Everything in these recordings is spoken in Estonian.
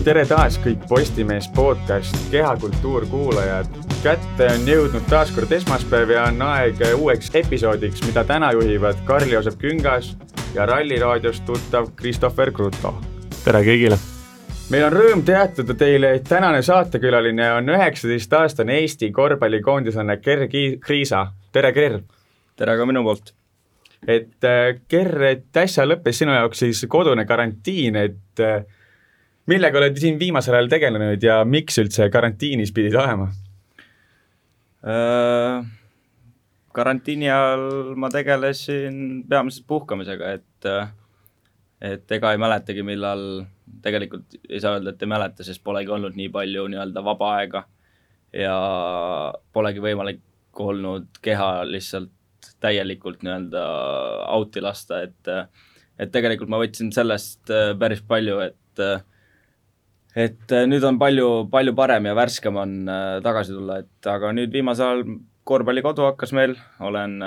tere taas kõik Postimees podcast Kehakultuur kuulajad. kätte on jõudnud taas kord esmaspäev ja on aeg uueks episoodiks, mida täna juhivad Karl-Joosep Küngas ja Ralliraadiost tuttav Christopher Kruto. tere kõigile! meil on rõõm teatada teile, et tänane saatekülaline on üheksateistaastane Eesti korvpallikoondislane Ger Kriisa. tere, Ger! tere ka minu poolt! et Ger, et äsja lõppes sinu jaoks siis kodune karantiin, et millega oled siin viimasel ajal tegelenud ja miks üldse karantiinis pidid olema äh,? karantiini ajal ma tegelesin peamiselt puhkamisega, et et ega ei mäletagi, millal, tegelikult ei saa öelda, et ei mäleta, sest polegi olnud nii palju nii-öelda vaba aega ja polegi võimalik olnud keha lihtsalt täielikult nii-öelda out'i lasta, et et tegelikult ma võtsin sellest päris palju, et et nüüd on palju, palju parem ja värskem on tagasi tulla, et aga nüüd viimasel ajal korvpallikodu hakkas meil, olen,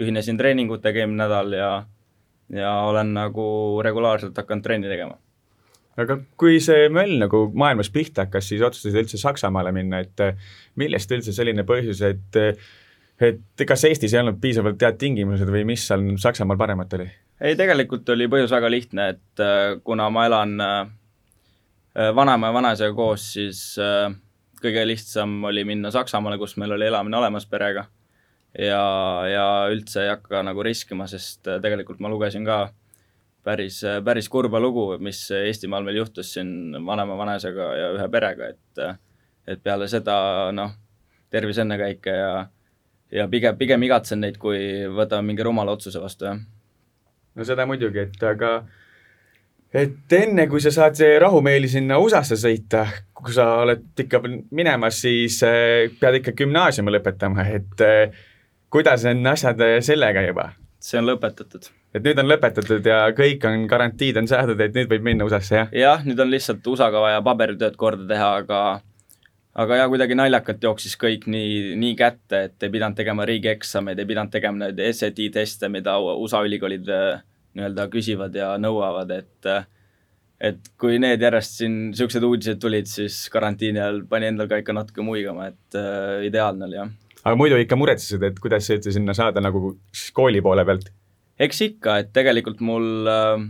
ühinesin treeningutega eelmine nädal ja ja olen nagu regulaarselt hakanud trenni tegema. aga kui see möll nagu maailmas pihta hakkas, siis otsustasid üldse Saksamaale minna, et millest üldse selline põhjus, et et kas Eestis ei olnud piisavalt head tingimused või mis seal Saksamaal paremat oli? ei, tegelikult oli põhjus väga lihtne, et kuna ma elan vanaema ja vanaisaga koos, siis kõige lihtsam oli minna Saksamaale, kus meil oli elamine olemas perega. ja, ja üldse ei hakka nagu riskima, sest äh, tegelikult ma lugesin ka päris, äh, päris kurba lugu, mis Eestimaal meil juhtus siin vanema vanaisaga ja ühe perega, et äh, et peale seda noh, tervis ennekõike ja ja pigem, pigem igatsen neid, kui võtame mingi rumala otsuse vastu, jah. no seda muidugi, et aga et enne, kui sa saad rahumeeli sinna USA-sse sõita, kui sa oled ikka minemas, siis äh, pead ikka gümnaasiumi lõpetama, et äh, kuidas on asjad äh, sellega juba? see on lõpetatud. et nüüd on lõpetatud ja kõik on, garantiid on saadud, et nüüd võib minna USA-sse, jah? jah, nüüd on lihtsalt USA-ga vaja paberitööd korda teha, aga aga jaa, kuidagi naljakalt jooksis kõik nii, nii kätte, et ei pidanud tegema riigieksameid, ei pidanud tegema neid SAT teste, mida USA ülikoolid nii-öelda küsivad ja nõuavad, et et kui need järjest siin niisugused uudised tulid, siis karantiini ajal pani endal ka ikka natuke muigama, et äh, ideaalne oli, jah. aga muidu ikka muretsesid, et kuidas üldse sinna saada nagu kooli poole pealt? eks ikka, et tegelikult mul äh,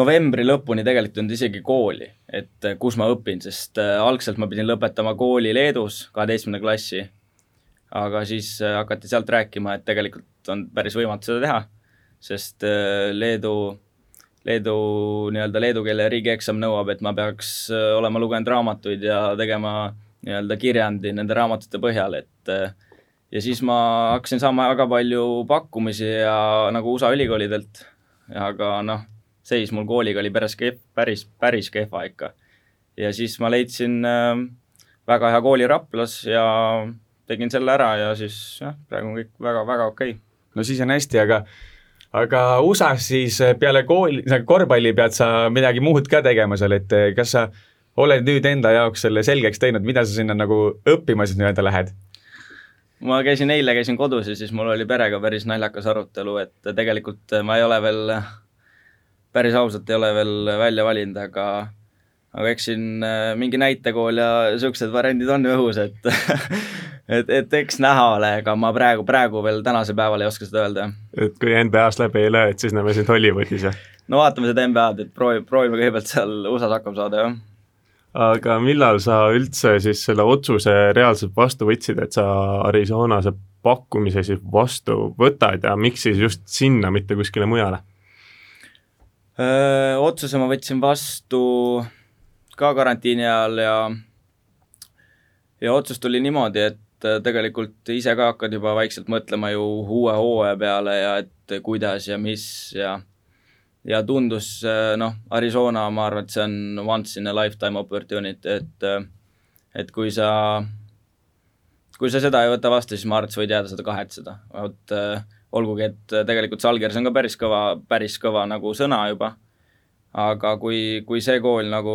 novembri lõpuni tegelikult ei olnud isegi kooli, et äh, kus ma õpin, sest äh, algselt ma pidin lõpetama kooli Leedus, kaheteistkümnenda klassi, aga siis äh, hakati sealt rääkima, et tegelikult on päris võimatu seda teha sest äh, Leedu, Leedu nii-öelda leedu keele riigieksam nõuab, et ma peaks äh, olema lugenud raamatuid ja tegema nii-öelda kirjandi nende raamatute põhjal, et äh, ja siis ma hakkasin saama väga palju pakkumisi ja nagu USA ülikoolidelt, aga noh, seis mul kooliga oli päris kehv, päris, päris kehva ikka. ja siis ma leidsin väga hea kooli Raplas ja tegin selle ära ja siis jah, praegu on kõik väga-väga okei okay. no siis on hästi, aga aga USA-s siis eh, peale kooli, korvpalli pead sa midagi muud ka tegema seal, et eh, kas sa oled nüüd enda jaoks selle selgeks teinud, mida sa sinna nagu õppima siis nii-öelda lähed? ma käisin eile, käisin kodus ja siis mul oli perega päris naljakas arutelu, et tegelikult ma ei ole veel, päris ausalt ei ole veel välja valinud, aga aga eks siin eh, mingi näitekool ja niisugused variandid on õhus, et et, et eks näha ole, aga ma praegu, praegu veel tänasel päeval ei oska seda öelda. et kui NBA-s läbi ei löö, et siis näeme sind Hollywoodis, jah? no vaatame seda NBA-d, et proovi, proovime kõigepealt seal USA-s hakkama saada, jah. aga millal sa üldse siis selle otsuse reaalselt vastu võtsid, et sa Arizonase pakkumise siis vastu võtad ja miks siis just sinna, mitte kuskile mujale? otsuse ma võtsin vastu ka karantiini ajal ja ja otsus tuli niimoodi, et et äh, tegelikult ise ka hakkad juba vaikselt mõtlema ju uue hooaja peale ja et kuidas ja mis ja ja tundus äh, noh, Arizona, ma arvan, et see on once in a lifetime opportunity, et äh, et kui sa, kui sa seda ei võta vastu, siis ma arvan, et sa võid jääda seda kahetseda, vot olgugi, et tegelikult Salgers on ka päris kõva, päris kõva nagu sõna juba, aga kui, kui see kool nagu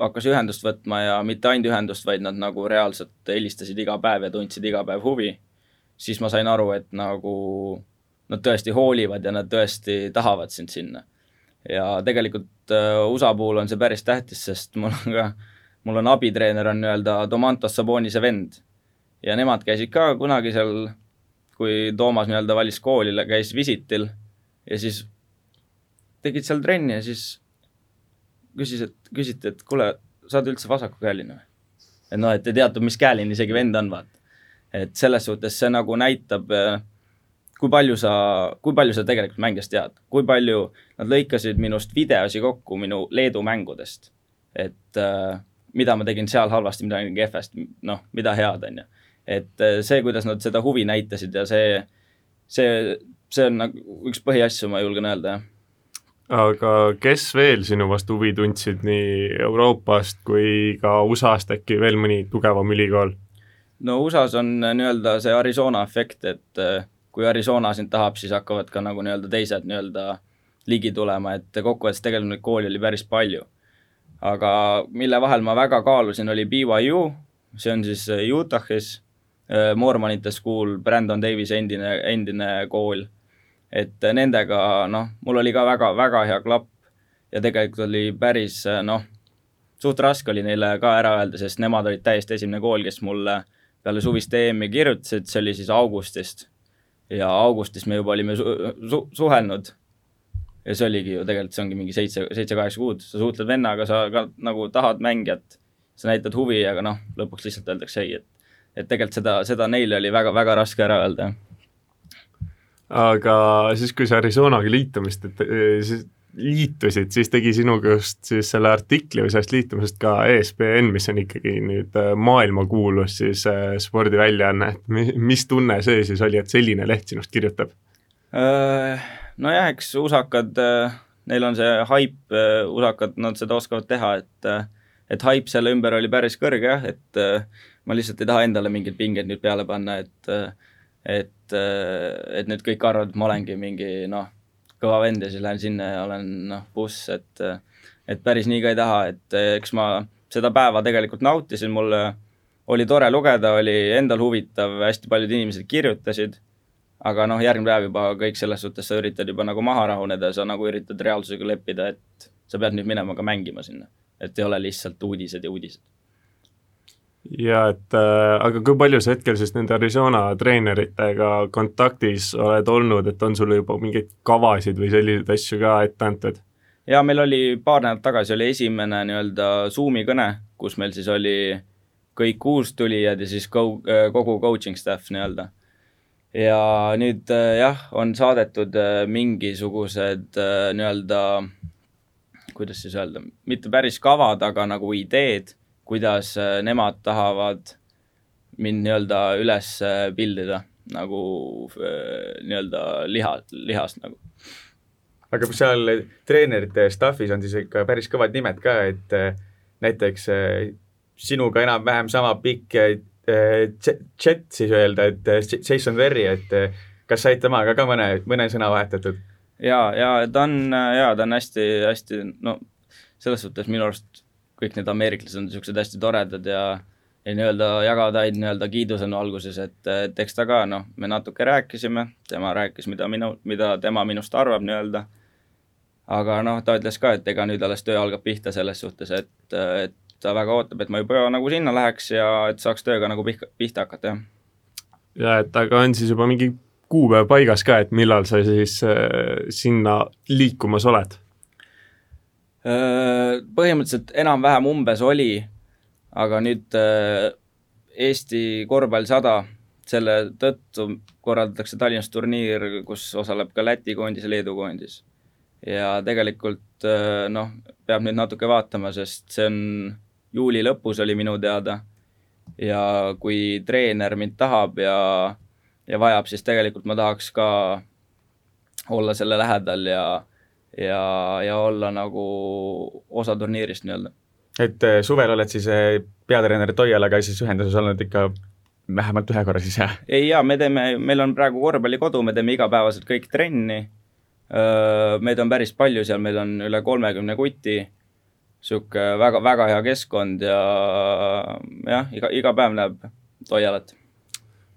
hakkas ühendust võtma ja mitte ainult ühendust, vaid nad nagu reaalselt helistasid iga päev ja tundsid iga päev huvi, siis ma sain aru, et nagu nad tõesti hoolivad ja nad tõesti tahavad sind sinna. ja tegelikult äh, USA puhul on see päris tähtis, sest mul on ka, mul on abitreener on nii-öelda Domantos Sabonise vend ja nemad käisid ka kunagi seal, kui Toomas nii-öelda valis kooli, käis visitil ja siis tegid seal trenni ja siis küsis, et, küsiti, et kuule, sa oled üldse vasakukäeline või? et noh, et ei teatud, mis käeline isegi vend on, vaata. et selles suhtes see nagu näitab, äh, kui palju sa, kui palju sa tegelikult mängijast tead, kui palju nad lõikasid minust videosi kokku minu Leedu mängudest. et äh, mida ma tegin seal halvasti, mida tegin kehvasti, noh, mida head, on ju. et äh, see, kuidas nad seda huvi näitasid ja see, see, see on nagu üks põhiasju, ma julgen öelda, jah aga kes veel sinu vastu huvi tundsid nii Euroopast kui ka USA-st, äkki veel mõni tugevam ülikool? no USA-s on nii-öelda see Arizona efekt, et äh, kui Arizona sind tahab, siis hakkavad ka nagu nii-öelda teised nii-öelda ligi tulema, et kokkuvõttes tegelikult neid kooli oli päris palju. aga mille vahel ma väga kaalusin, oli BYU, see on siis äh, Utah'is, äh, Mormonite school, Brandon Davis endine, endine kool et nendega noh, mul oli ka väga, väga hea klapp ja tegelikult oli päris noh, suht raske oli neile ka ära öelda, sest nemad olid täiesti esimene kool, kes mulle peale suvist EM-i kirjutasid, see oli siis augustist. ja augustis me juba olime su su suhelnud. ja see oligi ju tegelikult, see ongi mingi seitse, seitse-kaheksa kuud, sa suhtled vennaga, sa ka nagu tahad mängijat, sa näitad huvi, aga noh, lõpuks lihtsalt öeldakse ei, et et tegelikult seda, seda neile oli väga-väga raske ära öelda aga siis, kui sa Arizonaga liitumist, et siis liitusid, siis tegi sinuga just siis selle artikli või sellest liitumisest ka ESPN, mis on ikkagi nüüd äh, maailmakuulus siis äh, spordiväljaanne, et mis tunne see siis oli, et selline leht sinust kirjutab? Äh, nojah, eks usakad, neil on see haip, usakad, nad seda oskavad teha, et et haip selle ümber oli päris kõrge jah, et ma lihtsalt ei taha endale mingeid pingeid nüüd peale panna, et et, et nüüd kõik arvavad, et ma olengi mingi noh, kõva vend ja siis lähen sinna ja olen noh, buss, et et päris nii ka ei taha, et eks ma seda päeva tegelikult nautisin, mul oli tore lugeda, oli endal huvitav, hästi paljud inimesed kirjutasid, aga noh, järgmine päev juba kõik selles suhtes, sa üritad juba nagu maha rahuneda sa nagu üritad reaalsusega leppida, et sa pead nüüd minema ka mängima sinna. et ei ole lihtsalt uudised ja uudised ja et äh, aga kui palju sa hetkel siis nende Arizona treeneritega kontaktis oled olnud, et on sul juba mingeid kavasid või selliseid asju ka ette antud? jaa, meil oli paar nädalat tagasi oli esimene nii-öelda Zoomi kõne, kus meil siis oli kõik uustulijad ja siis go, äh, kogu coaching staff nii-öelda. ja nüüd äh, jah, on saadetud äh, mingisugused nii-öelda, kuidas siis öelda, mitte päris kavad, aga nagu ideed kuidas äh, nemad tahavad mind nii-öelda üles pildida nagu äh, nii-öelda liha, lihast nagu. aga seal treenerite staff'is on siis ikka päris kõvad nimed ka, et äh, näiteks sinuga enam-vähem sama pikk chat siis öelda, et Jason Verri, et kas said temaga ka mõne, mõne sõna vahetatud? jaa, jaa, ta on, jaa, ta on hästi, hästi, no selles suhtes minu arust kõik need ameeriklased on niisugused hästi toredad ja ja nii-öelda jagavad ainult nii-öelda kiidusõnu alguses, et, et eks ta ka noh, me natuke rääkisime, tema rääkis, mida minu, mida tema minust arvab nii-öelda, aga noh, ta ütles ka, et ega nüüd alles töö algab pihta selles suhtes, et, et ta väga ootab, et ma juba nagu sinna läheks ja et saaks tööga nagu pihta, pihta hakata, jah. ja et aga on siis juba mingi kuupäev paigas ka, et millal sa siis äh, sinna liikumas oled? Põhimõtteliselt enam-vähem umbes oli, aga nüüd Eesti korvpall sada, selle tõttu korraldatakse Tallinnas turniir, kus osaleb ka Läti koondis ja Leedu koondis. ja tegelikult noh, peab nüüd natuke vaatama, sest see on juuli lõpus oli minu teada ja kui treener mind tahab ja, ja vajab, siis tegelikult ma tahaks ka olla selle lähedal ja ja, ja olla nagu osa turniirist nii-öelda. et äh, suvel oled siis äh, peatreener Toialaga siis ühenduses olnud ikka vähemalt ühe korra siis, jah? ei jaa, me teeme, meil on praegu korvpallikodu, me teeme igapäevaselt kõik trenni, meid on päris palju seal, meil on üle kolmekümne kuti, niisugune väga, väga hea keskkond ja jah, iga, iga päev näeb Toialat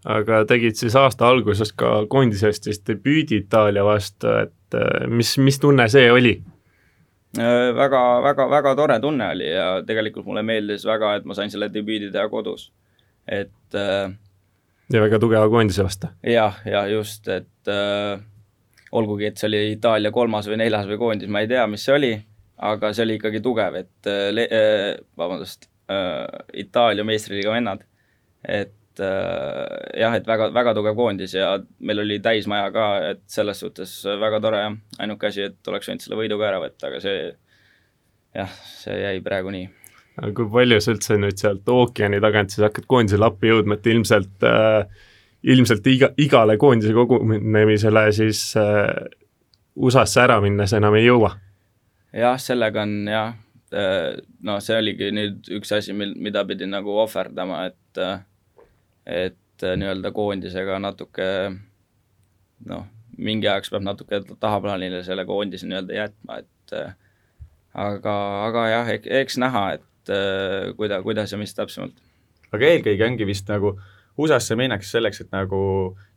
aga tegid siis aasta alguses ka koondisest siis debüüdi Itaalia vastu, et äh, mis, mis tunne see oli? väga, väga, väga tore tunne oli ja tegelikult mulle meeldis väga, et ma sain selle debüüdi teha kodus. et äh, ja väga tugeva koondise vastu. jah, ja just, et äh, olgugi, et see oli Itaalia kolmas või neljas või koondis, ma ei tea, mis see oli, aga see oli ikkagi tugev, et äh, äh, vabandust äh,, Itaalia meistriliiga vennad, et äh, jah, et väga, väga tugev koondis ja meil oli täismaja ka, et selles suhtes väga tore jah, ainuke asi, et oleks võinud selle võidu ka ära võtta, aga see jah, see jäi praegu nii aga kui palju sa üldse nüüd sealt ookeani tagant siis hakkad koondisele appi jõudma, et ilmselt äh, ilmselt iga, igale koondise kogunemisele siis äh, USA-sse ära minnes enam ei jõua? jah, sellega on jah, äh, no see oligi nüüd üks asi, mil, mida pidin nagu ohverdama, et äh, et äh, nii-öelda koondisega natuke noh, mingi ajaks peab natuke tahaplaanile selle koondise nii-öelda jätma, et aga, aga jah, eks näha, et äh, kuida-, kuidas ja mis täpsemalt. aga eelkõige ongi vist nagu USA-sse minnakse selleks, et nagu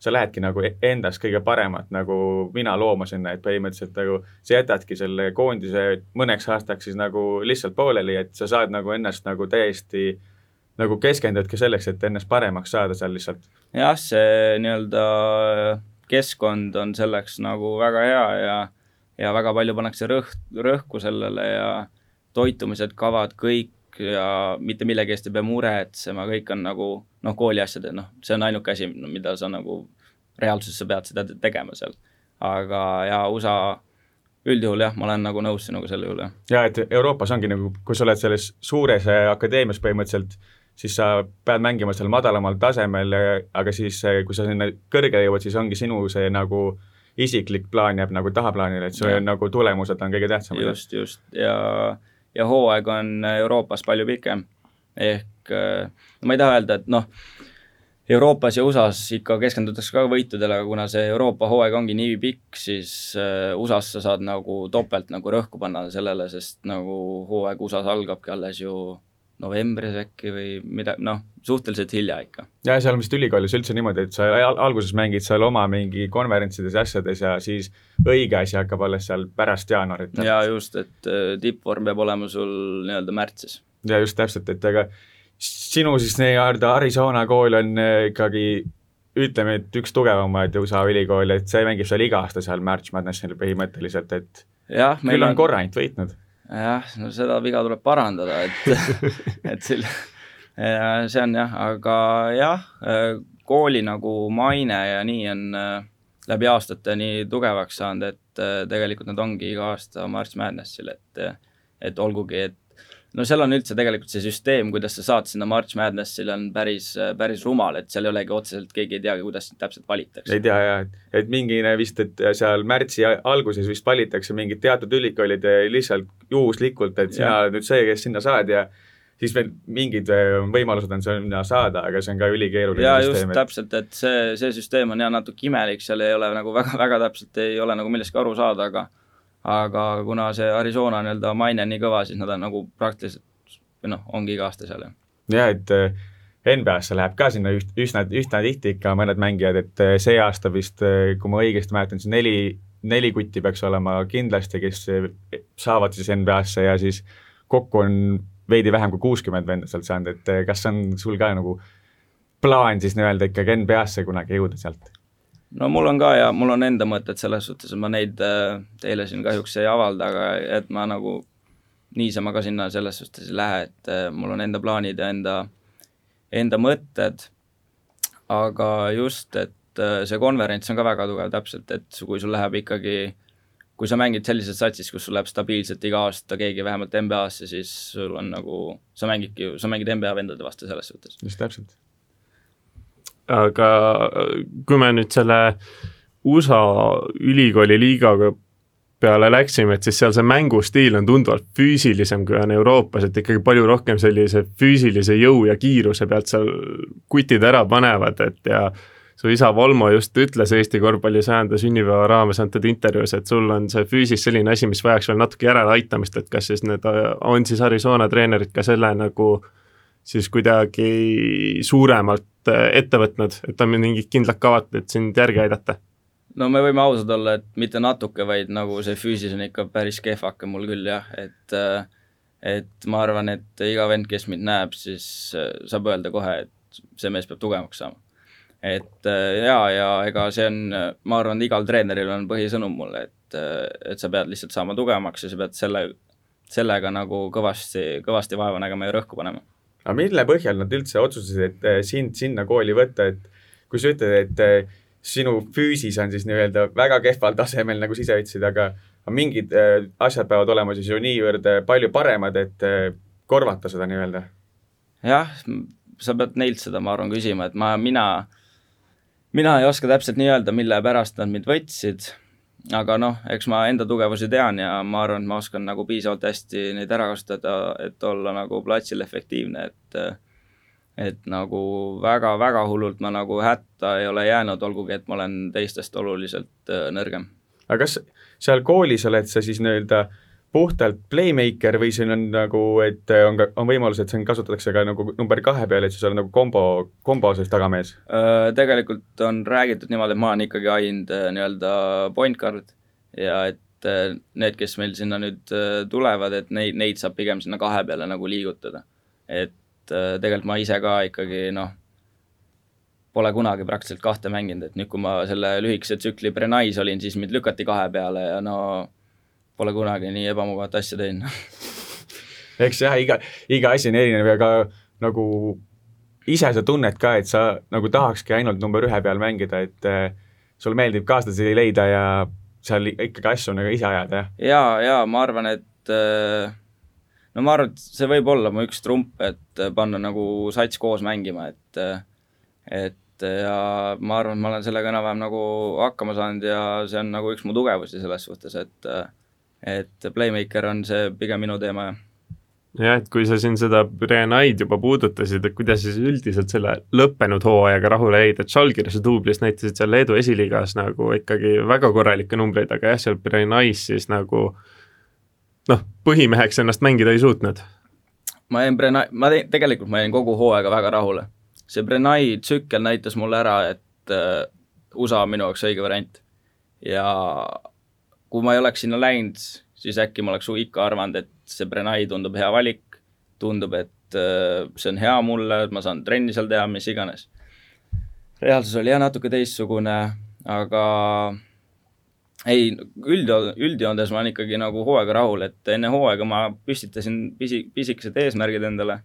sa lähedki nagu e-, endast kõige paremat nagu mina looma sinna, et põhimõtteliselt nagu sa jätadki selle koondise mõneks aastaks siis nagu lihtsalt pooleli, et sa saad nagu ennast nagu täiesti nagu keskendudki selleks, et ennast paremaks saada seal lihtsalt. jah, see nii-öelda keskkond on selleks nagu väga hea ja ja väga palju pannakse rõhk, rõhku sellele ja toitumised, kavad, kõik ja mitte millegi eest ei pea muretsema, kõik on nagu noh, kooliasjad, noh, see on ainuke asi, mida sa nagu reaalsuses sa pead seda tegema seal. aga ja USA üldjuhul jah, ma olen nagu nõus sinuga selle juurde. ja et Euroopas ongi nagu, kui sa oled selles suures äh, akadeemias põhimõtteliselt, siis sa pead mängima seal madalamal tasemel, aga siis, kui sa sinna kõrgele jõuad, siis ongi sinu see nagu isiklik plaan jääb nagu tahaplaanile, et see on nagu tulemused on kõige tähtsamad. just, just ja ja hooaeg on Euroopas palju pikem. ehk no ma ei taha öelda, et noh, Euroopas ja USA-s ikka keskendutakse ka võitudele, aga kuna see Euroopa hooaeg ongi nii pikk, siis äh, USA-s sa saad nagu topelt nagu rõhku panna sellele, sest nagu hooaeg USA-s algabki alles ju novembris äkki või mida, noh, suhteliselt hilja ikka. ja seal on vist ülikoolis üldse niimoodi, et sa alguses mängid seal oma mingi konverentsides ja asjades ja siis õige asi hakkab alles seal pärast jaanuarit. ja just, et äh, tippvorm peab olema sul nii-öelda märtsis. ja just täpselt, et ega sinu siis nii-öelda Arizona kool on äh, ikkagi ütleme, et üks tugevamaid USA ülikoole, et see mängib seal iga aasta seal March Madnessil põhimõtteliselt, et jah, küll on, on korra ainult võitnud jah, no seda viga tuleb parandada, et, et sil-, see on jah, aga jah, kooli nagu maine ja nii on äh, läbi aastate nii tugevaks saanud, et äh, tegelikult nad ongi iga aasta March Madnessil, et et olgugi, et no seal on üldse tegelikult see süsteem, kuidas sa saad sinna March Madnessile, on päris, päris rumal, et seal ei olegi otseselt, keegi ei teagi, kuidas sind täpselt valitakse. ei tea jah, et, et mingine vist, et seal märtsi alguses vist valitakse mingid teatud ülikoolid lihtsalt juhuslikult, et sina oled nüüd see, kes sinna saad ja siis veel mingid äh, võimalused on sinna saada, aga see on ka ülikeeruline jaa, just et... täpselt, et see, see süsteem on jah natuke imelik, seal ei ole nagu väga, väga täpselt ei ole nagu millestki aru saada, aga aga kuna see Arizona nii-öelda maine on nii kõva, siis nad on nagu praktiliselt noh, ongi iga aasta seal, jah. jah, et äh, NBA-sse läheb ka sinna üht, üsna, üsna tihti ikka mõned mängijad, et äh, see aasta vist, äh, kui ma õigesti mäletan, siis neli, neli kutti peaks olema kindlasti, kes saavad siis NBA-sse ja siis kokku on veidi vähem kui kuuskümmend venda sealt saanud, et kas on sul ka nagu plaan siis nii-öelda ikkagi NBA-sse kunagi jõuda sealt? No mul on ka ja mul on enda mõtted selles suhtes, ma neid äh, teile siin kahjuks ei avalda, aga et ma nagu niisama ka sinna selles suhtes ei lähe, et äh, mul on enda plaanid ja enda, enda mõtted, aga just, et äh, see konverents on ka väga tugev täpselt, et kui sul läheb ikkagi, kui sa mängid sellises satsis, kus sul läheb stabiilselt iga aasta keegi vähemalt NBA-sse, siis sul on nagu, sa mängidki, sa mängid NBA vendade vastu selles suhtes. just täpselt aga kui me nüüd selle USA ülikooli liigaga peale läksime, et siis seal see mängustiil on tunduvalt füüsilisem, kui on Euroopas, et ikkagi palju rohkem sellise füüsilise jõu ja kiiruse pealt seal kutid ära panevad, et ja su isa Volmo just ütles Eesti korvpalli sajanda sünnipäeva raames antud intervjuus, et sul on see füüsis selline asi, mis vajaks veel natuke järeleaitamist, et kas siis need, on siis Arizona treenerid ka selle nagu siis kuidagi suuremalt ette võtnud, et on mingid kindlad kavad, et sind järgi aidata? no me võime ausad olla, et mitte natuke, vaid nagu see füüsis on ikka päris kehvake mul küll jah, et äh, et ma arvan, et iga vend, kes mind näeb, siis äh, saab öelda kohe, et see mees peab tugevamaks saama. et äh, jaa, ja ega see on, ma arvan, igal treeneril on põhisõnum mulle, et, äh, et sa pead lihtsalt saama tugevamaks ja sa pead selle, sellega nagu kõvasti, kõvasti vaeva nägema ja rõhku panema. Aga mille põhjal nad üldse otsustasid, et sind sinna kooli võtta, et kui sa ütled, et sinu füüsis on siis nii-öelda väga kehval tasemel, nagu sa ise ütlesid, aga mingid äh, asjad peavad olema siis ju niivõrd äh, palju paremad, et äh, korvata seda nii-öelda. jah, sa pead neilt seda, ma arvan, küsima, et ma, mina, mina ei oska täpselt nii öelda, mille pärast nad mind võtsid, aga noh, eks ma enda tugevusi tean ja ma arvan, et ma oskan nagu piisavalt hästi neid ära kasutada, et olla nagu platsil efektiivne, et et nagu väga-väga hullult ma nagu hätta ei ole jäänud, olgugi et ma olen teistest oluliselt nõrgem. aga kas seal koolis oled sa siis nii-öelda puhtalt playmaker või siin on nagu, et on ka, on võimalus, et siin kasutatakse ka nagu number kahe peal, et siis on nagu kombo, kombo siis tagamees? Tegelikult on räägitud niimoodi, et ma olen ikkagi ainult nii-öelda point guard ja et need, kes meil sinna nüüd tulevad, et neid, neid saab pigem sinna kahe peale nagu liigutada. et tegelikult ma ise ka ikkagi noh, pole kunagi praktiliselt kahte mänginud, et nüüd, kui ma selle lühikese tsükli Brenais olin, siis mind lükati kahe peale ja no pole kunagi nii ebamugavat asja teinud eks jah, iga, iga asi on erinev ja ka nagu ise sa tunned ka, et sa nagu tahakski ainult number ühe peal mängida, et äh, sul meeldib kaaslasi leida ja seal ikkagi asju nagu ise ajada, jah? jaa, jaa, ma arvan, et äh, no ma arvan, et see võib olla mu üks trump, et panna nagu sats koos mängima, et et ja ma arvan, et ma olen sellega enam-vähem nagu hakkama saanud ja see on nagu üks mu tugevusi selles suhtes, et et playmaker on see pigem minu teema, jah jah, et kui sa siin seda Brenaid juba puudutasid, et kuidas siis üldiselt selle lõppenud hooajaga rahule jäid, et Žalgiris ja Dublis näitasid seal Leedu esiliigas nagu ikkagi väga korralikke numbreid, aga jah, seal Brenais siis nagu noh, põhimeheks ennast mängida ei suutnud. ma jäin Brena-, ma te-, tegelikult ma jäin kogu hooaega väga rahule see Brenai tsükkel näitas mulle ära, et äh, USA on minu jaoks õige variant. ja kui ma ei oleks sinna läinud, siis äkki ma oleks ikka arvanud, et see Brenai tundub hea valik, tundub, et äh, see on hea mulle, ma saan trenni seal teha, mis iganes. reaalsus oli jah natuke teistsugune, aga ei, üld, üldjoontes ma olen ikkagi nagu hooaega rahul, et enne hooaega ma püstitasin pisi, pisikesed eesmärgid endale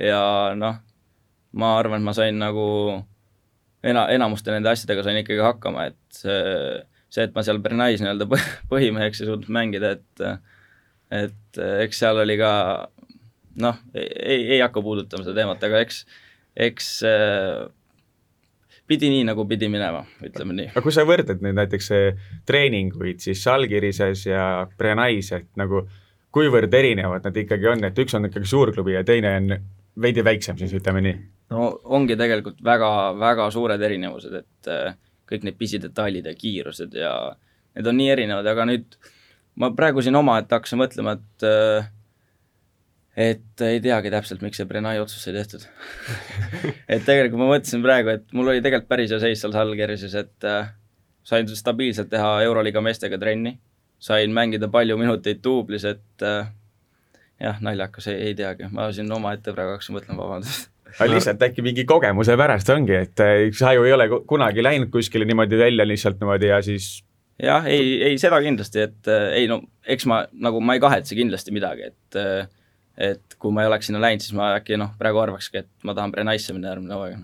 ja noh, ma arvan, et ma sain nagu ena-, enamuste nende asjadega sain ikkagi hakkama, et see, et ma seal Bernais nii-öelda põhimeheks ei suutnud mängida, et et eks seal oli ka noh, ei, ei hakka puudutama seda teemat, aga eks, eks äh, pidi nii, nagu pidi minema, ütleme nii. aga kui sa võrdled nüüd näiteks treeninguid siis Žalgirises ja Brenais, et nagu kuivõrd erinevad nad ikkagi on, et üks on ikkagi suurklubi ja teine on veidi väiksem siis, ütleme nii? no ongi tegelikult väga, väga suured erinevused, et äh, kõik need pisidetailid ja kiirused ja need on nii erinevad, aga nüüd ma praegu siin omaette hakkasin mõtlema, et äh, et ei teagi täpselt, miks see Brenai otsus sai tehtud. Et tegelikult ma mõtlesin praegu, et mul oli tegelikult päris hea seis seal Salgerises, et äh, sain stabiilselt teha Euroliiga meestega trenni, sain mängida palju minuteid duublis, et äh, jah, naljakas, ei, ei teagi, ma siin omaette praegu hakkasin mõtlema, vabandust aga lihtsalt äkki mingi kogemuse pärast ongi, et äh, sa ju ei ole kunagi läinud kuskile niimoodi välja lihtsalt niimoodi ja siis jah, ei, ei seda kindlasti, et äh, ei no eks ma nagu, ma ei kahetse kindlasti midagi, et äh, et kui ma ei oleks sinna läinud, siis ma äkki noh, praegu arvakski, et ma tahan Brenaisse minna järgmine hooaeg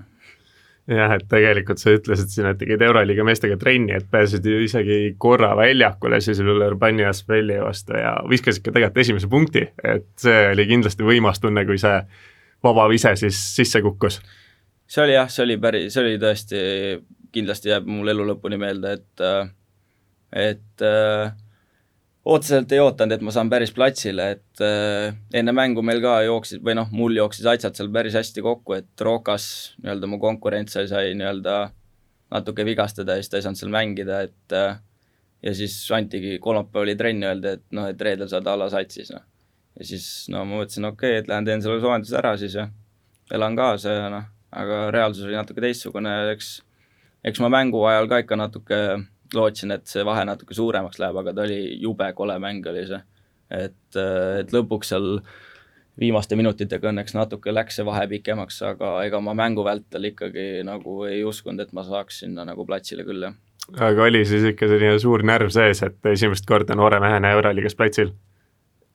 jah, et tegelikult sa ütlesid siin, et tegid Euroliiga meestega trenni, et pääsesid ju isegi korra väljakule siis üle Urbani Asvelli vastu ja viskasid ka tegelikult esimese punkti, et see oli kindlasti võimas tunne, kui see vabavise siis sisse kukkus? see oli jah, see oli päris, see oli tõesti, kindlasti jääb mul elu lõpuni meelde, et et äh, otseselt ei ootanud, et ma saan päris platsile, et äh, enne mängu meil ka jooksid või noh, mul jooksid aitsad seal päris hästi kokku, et Rokas, nii-öelda mu konkurent sai, sai nii-öelda natuke vigastada ja siis ta ei saanud seal mängida, et äh, ja siis antigi, kolmapäev oli trenn, öeldi, et noh, et reedel saad alla satsis, noh ja siis no ma mõtlesin, okei okay,, et lähen teen selle soojenduse ära siis ja elan kaasa ja noh, aga reaalsus oli natuke teistsugune, eks eks ma mängu ajal ka ikka natuke lootsin, et see vahe natuke suuremaks läheb, aga ta oli jube kole mäng oli see. et, et lõpuks seal viimaste minutitega õnneks natuke läks see vahe pikemaks, aga ega ma mängu vältel ikkagi nagu ei uskunud, et ma saaks sinna nagu platsile küll, jah. aga oli siis ikka selline suur närv sees, et esimest korda noore mehena Euroliigas platsil?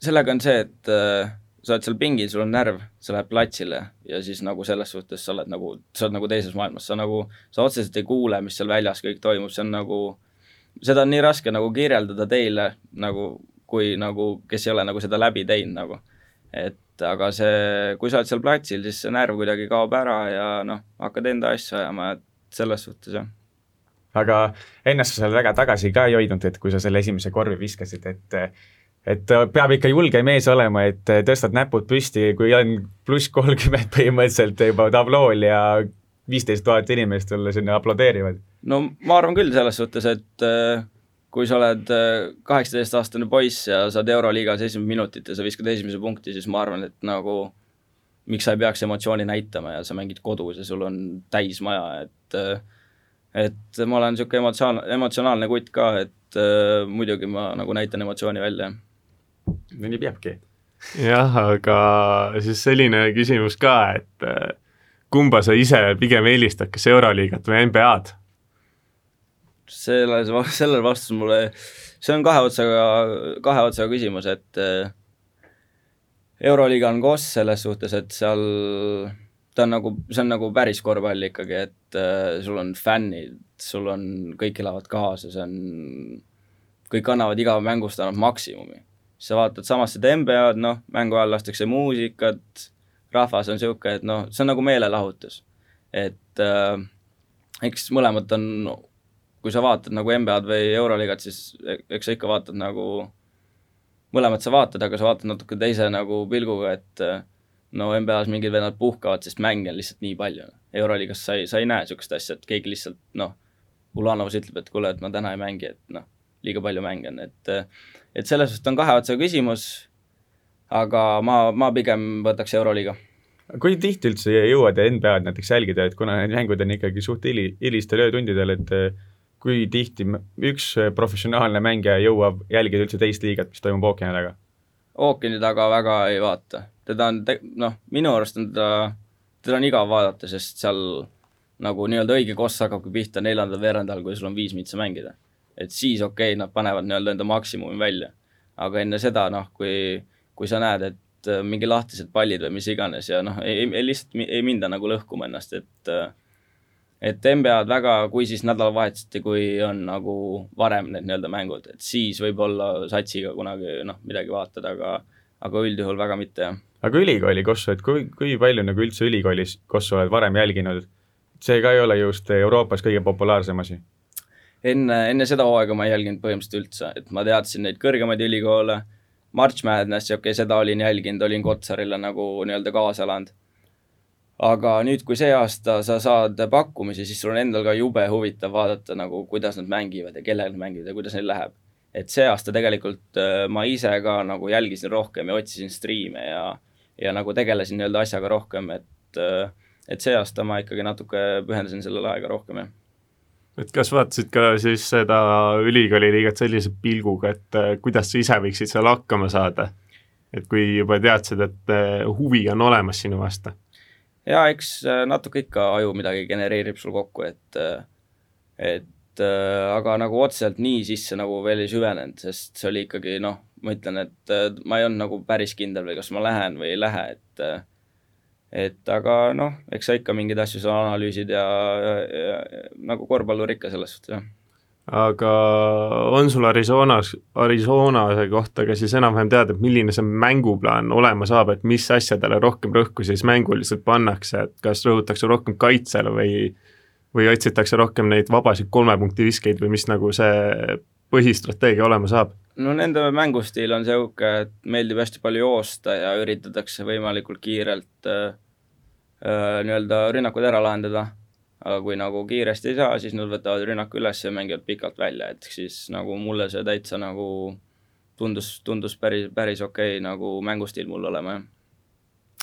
Sellega on see, et äh, sa oled seal pingil, sul on närv, sa lähed platsile ja siis nagu selles suhtes sa oled nagu, sa oled nagu teises maailmas, sa nagu, sa otseselt ei kuule, mis seal väljas kõik toimub, see on nagu, seda on nii raske nagu kirjeldada teile nagu, kui nagu, kes ei ole nagu seda läbi teinud nagu. et aga see, kui sa oled seal platsil, siis see närv kuidagi kaob ära ja noh, hakkad enda asja ajama, et selles suhtes jah aga ennast sa seal väga tagasi ka ei hoidnud, et kui sa selle esimese korvi viskasid, et et äh, peab ikka julge mees olema, et äh, tõstad näpud püsti, kui on pluss kolmkümmend põhimõtteliselt juba tablool ja viisteist tuhat inimest sulle sinna aplodeerivad. no ma arvan küll selles suhtes, et äh, kui sa oled kaheksateistaastane poiss ja saad Euroliigas esimesed minutid ja sa viskad esimese punkti, siis ma arvan, et nagu miks sa ei peaks emotsiooni näitama ja sa mängid kodus ja sul on täismaja, et et ma olen niisugune emotsioon, emotsionaalne kutt ka, et äh, muidugi ma nagu näitan emotsiooni välja no nii peabki. jah, aga siis selline küsimus ka, et äh, kumba sa ise pigem eelistad, kas Euroliigat või NBA-d? selles, sellele vastus mulle, see on kahe otsaga, kahe otsaga küsimus, et äh, Euroliiga on koos selles suhtes, et seal ta on nagu, see on nagu päris korvpall ikkagi, et äh, sul on fännid, sul on, kõik elavad kaasa, see on, kõik annavad iga mängust annavad maksimumi sa vaatad samas seda NBA-d, noh, mängu ajal lastakse muusikat, rahvas on niisugune, et noh, see on nagu meelelahutus. et äh, eks mõlemad on, kui sa vaatad nagu NBA-d või Euroliigat, siis e-, eks sa ikka vaatad nagu, mõlemat sa vaatad, aga sa vaatad natuke teise nagu pilguga, et äh, no NBA-s mingid vennad puhkavad, sest mänge on lihtsalt nii palju. Euroliigas sa ei, sa ei näe niisugust asja, et keegi lihtsalt noh, Ulanovs ütleb, et kuule, et ma täna ei mängi, et noh, liiga palju mänge on, et et selles suhtes on kahe otsaga küsimus, aga ma, ma pigem võtaks Euroliiga. kui tihti üldse jõuad NBA-d näiteks jälgida, et kuna need mängud on ikkagi suht hili, hilistel öötundidel, et kui tihti üks professionaalne mängija jõuab jälgida üldse teist liigat, mis toimub ookeani taga? ookeani taga väga ei vaata, teda on noh, minu arust on teda, teda on igav vaadata, sest seal nagu nii-öelda õige koss hakkabki pihta neljandal veerandal, kui sul on viis mitsa mängida et siis okei okay,, nad panevad nii-öelda enda maksimumi välja. aga enne seda noh, kui, kui sa näed, et äh, mingi lahtised pallid või mis iganes ja noh, ei, ei lihtsalt ei minda nagu lõhkuma ennast, et äh, et NBA-d väga, kui siis nädalavahetuseti, kui on nagu varem need nii-öelda mängud, et siis võib-olla satsiga kunagi noh, midagi vaatad, aga aga üldjuhul väga mitte, jah. aga ülikooli kossu, et kui, kui palju nagu üldse ülikoolis kossu oled varem jälginud? see ka ei ole just Euroopas kõige populaarsem asi enne, enne seda hooaega ma ei jälginud põhimõtteliselt üldse, et ma teadsin neid kõrgemaid ülikoole, March Madnessi, okei okay,, seda olin jälginud, olin Kotsarile nagu nii-öelda kaasa elanud. aga nüüd, kui see aasta sa saad pakkumisi, siis sul on endal ka jube huvitav vaadata nagu, kuidas nad mängivad ja kellega nad mängivad ja kuidas neil läheb. et see aasta tegelikult äh, ma ise ka nagu jälgisin rohkem ja otsisin striime ja, ja nagu tegelesin nii-öelda asjaga rohkem, et, äh, et see aasta ma ikkagi natuke pühendasin sellele aega rohkem, jah et kas vaatasid ka siis seda ülikooli liigat sellise pilguga, et äh, kuidas sa ise võiksid seal hakkama saada? et kui juba teadsid, et äh, huvi on olemas sinu vastu? jaa, eks äh, natuke ikka aju midagi genereerib sul kokku, et et aga nagu otseselt nii sisse nagu veel ei süvenenud, sest see oli ikkagi noh, ma ütlen, et ma ei olnud nagu päris kindel või kas ma lähen või ei lähe, et et aga noh, eks sa ikka mingeid asju seal analüüsid ja, ja, ja, ja nagu korvpallur ikka selles suhtes, jah. Aga on sul Arizonas, Arizonase kohta ka siis enam-vähem teada, et milline see mänguplaan olema saab, et mis asjadele rohkem rõhku siis mänguliselt pannakse, et kas rõhutakse rohkem kaitsele või või otsitakse rohkem neid vabasid kolme punkti viskeid või mis nagu see põhistrateegia olema saab? no nende mängustiil on niisugune, et meeldib hästi palju joosta ja üritatakse võimalikult kiirelt äh, Äh, nii-öelda rünnakud ära lahendada, aga kui nagu kiiresti ei saa, siis nad võtavad rünnaku üles ja mängivad pikalt välja, et siis nagu mulle see täitsa nagu tundus, tundus päris, päris okei okay, nagu mängustiil mul olema, jah.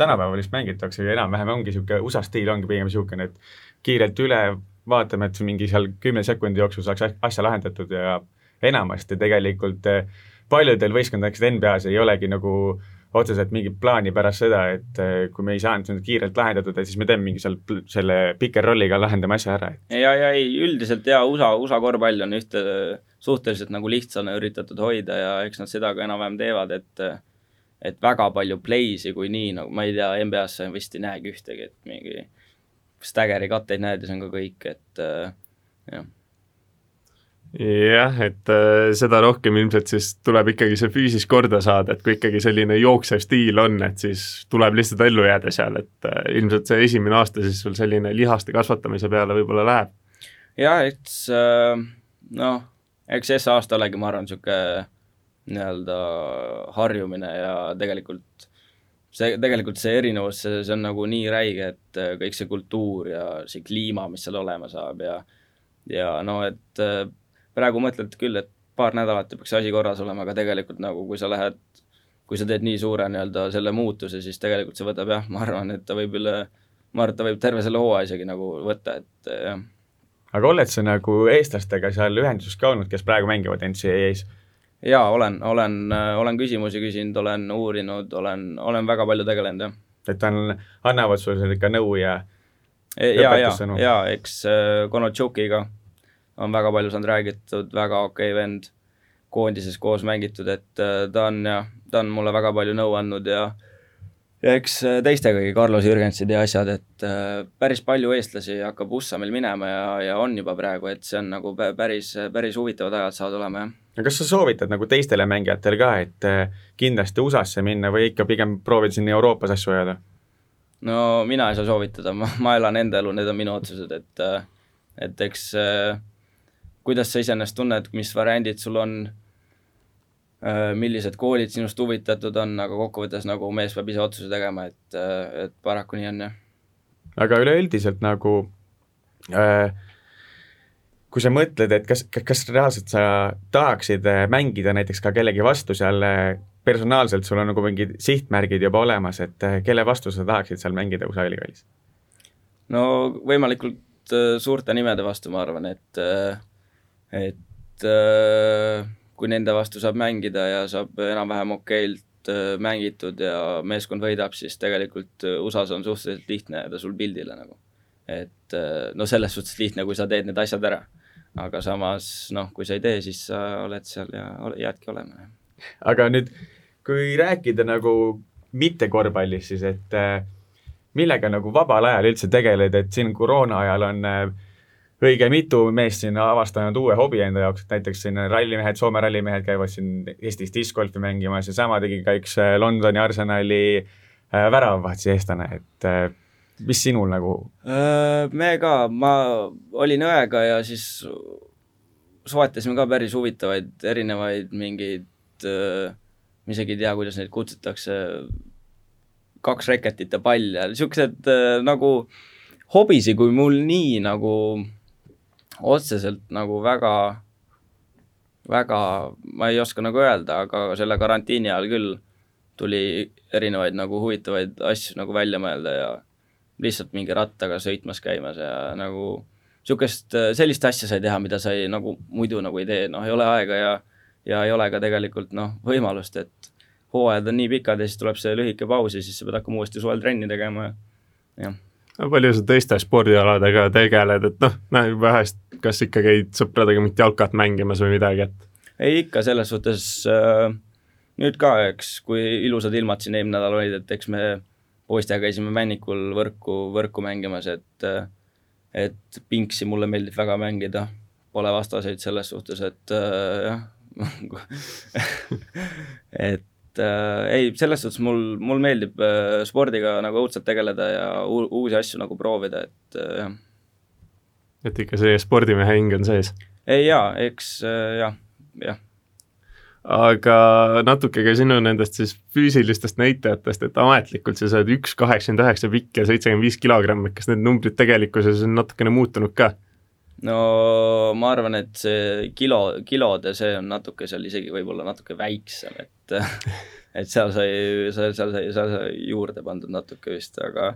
tänapäeval vist mängitakse enam-vähem ongi niisugune, USA stiil ongi pigem niisugune, et kiirelt üle, vaatame, et mingi seal kümne sekundi jooksul saaks asja lahendatud ja enamasti tegelikult eh, paljudel võistkondadeks NBA-s ei olegi nagu otseselt mingit plaani pärast seda, et eh, kui me ei saanud seda kiirelt lahendatud, siis me teeme mingi seal selle piker rolliga lahendame asja ära. ja, ja ei, üldiselt jaa, USA, USA korvpall on ühte suhteliselt nagu lihtsana üritatud hoida ja eks nad seda ka enam-vähem teevad, et et väga palju play'si kui nii, nagu ma ei tea, NBA-s sa vist ei näegi ühtegi, et mingi Staggeri katteid näed ja see on ka kõik, et äh, jah jah, et äh, seda rohkem ilmselt siis tuleb ikkagi see füüsis korda saada, et kui ikkagi selline jooksev stiil on, et siis tuleb lihtsalt ellu jääda seal, et äh, ilmselt see esimene aasta siis sul selline lihaste kasvatamise peale võib-olla läheb. jah, eks äh, noh, eks see aasta olegi, ma arvan, niisugune nii-öelda harjumine ja tegelikult see, tegelikult see erinevus, see, see on nagu nii räige, et kõik see kultuur ja see kliima, mis seal olema saab ja ja no et praegu mõtled küll, et paar nädalat peaks asi korras olema, aga tegelikult nagu kui sa lähed, kui sa teed nii suure nii-öelda selle muutuse, siis tegelikult see võtab jah, ma arvan, et ta võib üle, ma arvan, et ta võib terve selle hooaja isegi nagu võtta, et äh, jah. aga oled sa nagu eestlastega seal ühenduses ka olnud, kes praegu mängivad NCAA-s? jaa, olen, olen, olen küsimusi küsinud, olen uurinud, olen, olen väga palju tegelenud, jah. et on, annavad sulle ikka nõu ja ja, ja, ja eks äh, Konotšukiga on väga palju saanud räägitud, väga okei okay vend, koondises koos mängitud, et äh, ta on ja, ta on mulle väga palju nõu andnud ja ja eks äh, teistegagi, Carlos Jürgensid ja asjad, et äh, päris palju eestlasi hakkab USA meil minema ja, ja on juba praegu, et see on nagu päris, päris huvitavad ajad saavad olema, jah no kas sa soovitad nagu teistele mängijatele ka, et kindlasti USA-sse minna või ikka pigem proovid siin Euroopas asju ajada? no mina ei saa soovitada, ma, ma elan enda elu, need on minu otsused, et et eks äh, kuidas sa iseenesest tunned, mis variandid sul on, millised koolid sinust huvitatud on, aga kokkuvõttes nagu mees peab ise otsuse tegema, et, et paraku nii on, jah. aga üleüldiselt nagu äh, kui sa mõtled, et kas, kas reaalselt sa tahaksid äh, mängida näiteks ka kellegi vastu seal äh, personaalselt, sul on nagu mingid sihtmärgid juba olemas, et äh, kelle vastu sa tahaksid seal mängida USA ülikoolis? no võimalikult suurte nimede vastu, ma arvan, et, et kui nende vastu saab mängida ja saab enam-vähem okeilt mängitud ja meeskond võidab, siis tegelikult USA-s on suhteliselt lihtne jääda sul pildile nagu. et no selles suhtes lihtne, kui sa teed need asjad ära aga samas noh, kui sa ei tee, siis sa oled seal ja jäädki olema. aga nüüd, kui rääkida nagu mitte korvpallist, siis et äh, millega nagu vabal ajal üldse tegeled, et siin koroona ajal on äh, õige mitu meest siin avastanud uue hobi enda jaoks, et näiteks siin rallimehed, Soome rallimehed käivad siin Eestis discgolfi mängimas ja sama tegi ka üks äh, Londoni Arsenali väravavahetuse eestlane, et mis sinul nagu? Äh, me ka, ma olin õega ja siis soetasime ka päris huvitavaid erinevaid mingeid, äh, ma isegi ei tea, kuidas neid kutsutakse, kaks reketit ja pall ja niisugused äh, nagu hobisi, kui mul nii nagu otseselt nagu väga, väga, ma ei oska nagu öelda, aga selle karantiini ajal küll tuli erinevaid nagu huvitavaid asju nagu välja mõelda ja lihtsalt mingi rattaga sõitmas käimas ja nagu niisugust, äh, sellist asja sai teha, mida sa ei, nagu muidu nagu ei tee, noh, ei ole aega ja ja ei ole ka tegelikult noh, võimalust, et hooajad on nii pikad ja siis tuleb see lühike paus ja siis sa pead hakkama uuesti suvel trenni tegema ja jah. Palju sa teiste spordialadega tegeled, et noh, näe vahest, kas ikka käid sõpradega mingit jalkat mängimas või midagi, et? Ei ikka, selles suhtes äh, nüüd ka, eks, kui ilusad ilmad siin eelmine nädal olid, et eks me poistega käisime Männikul võrku, võrku mängimas, et et Pinksi mulle meeldib väga mängida, pole vastaseid selles suhtes, et äh, jah. Et äh, ei, selles suhtes mul, mul meeldib äh, spordiga nagu õudselt tegeleda ja uusi asju nagu proovida, et äh, jah. et ikka see spordimehe hing on sees? ei jaa, eks äh, jah, jah aga natuke ka sinu nendest siis füüsilistest näitajatest, et ametlikult sa saad üks kaheksakümmend üheksa pikk ja seitsekümmend viis kilogrammi, kas need numbrid tegelikkuses on natukene muutunud ka? No ma arvan, et see kilo, kilode see on natuke seal isegi võib-olla natuke väiksem, et et seal sai, seal, seal sai, seal sai juurde pandud natuke vist, aga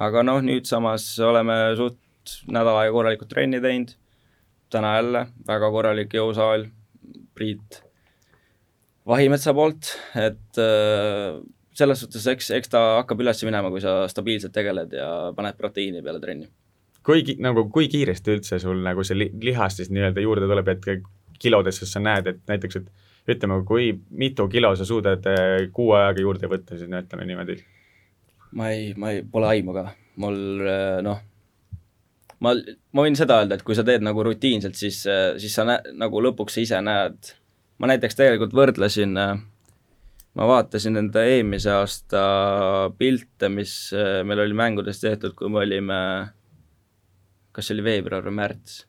aga noh, nüüd samas oleme suht nädal aega korralikult trenni teinud, täna jälle väga korralik jõusaal, Priit Vahimetsa poolt, et äh, selles suhtes eks, eks ta hakkab üles minema, kui sa stabiilselt tegeled ja paned proteiini peale trenni. Kui, nagu kui kiiresti üldse sul nagu see li lihas siis nii-öelda juurde tuleb, et kilodesse sa näed, et näiteks, et ütleme, kui mitu kilo sa suudad äh, kuu ajaga juurde võtta, siis no ütleme niimoodi? ma ei, ma ei, pole aimu ka, mul äh, noh, ma, ma võin seda öelda, et kui sa teed nagu rutiinselt, siis, äh, siis sa nä-, nagu lõpuks sa ise näed, ma näiteks tegelikult võrdlesin äh, ma vaatasin enda eelmise aasta pilte, mis äh, meil oli mängudes tehtud, kui me olime, kas see oli veebruar või märts,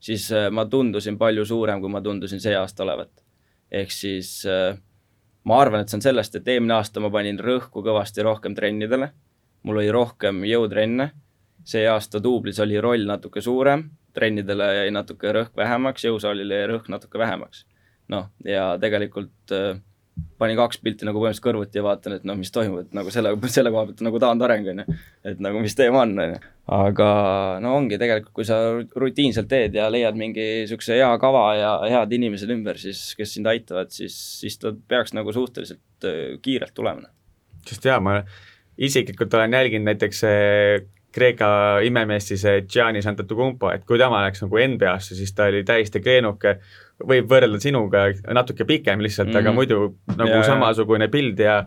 siis äh, ma tundusin palju suurem, kui ma tundusin see aasta olevat. ehk siis äh, ma arvan, et see on sellest, et eelmine aasta ma panin rõhku kõvasti rohkem trennidele, mul oli rohkem jõutrenne, see aasta duublis oli roll natuke suurem, trennidele jäi natuke rõhk vähemaks, jõusaalile jäi rõhk natuke vähemaks. noh, ja tegelikult äh, panin kaks pilti nagu põhimõtteliselt kõrvuti ja vaatan, et noh, mis toimub, et nagu selle, selle koha pealt nagu taandareng, on ju. et nagu mis teema on, on ju. aga no ongi tegelikult, kui sa rutiinselt teed ja leiad mingi niisuguse hea kava ja head inimesed ümber, siis kes sind aitavad, siis, siis ta peaks nagu suhteliselt äh, kiirelt tulema. sest jaa, ma isiklikult olen jälginud näiteks Kreeka imemees siis Giannis Antetokounmpo, et kui tema läks nagu NBA-sse, siis ta oli täiesti kreenuke võib võrrelda sinuga natuke pikem lihtsalt mm, -hmm. aga mhm. muidu nagu ja, samasugune pild ja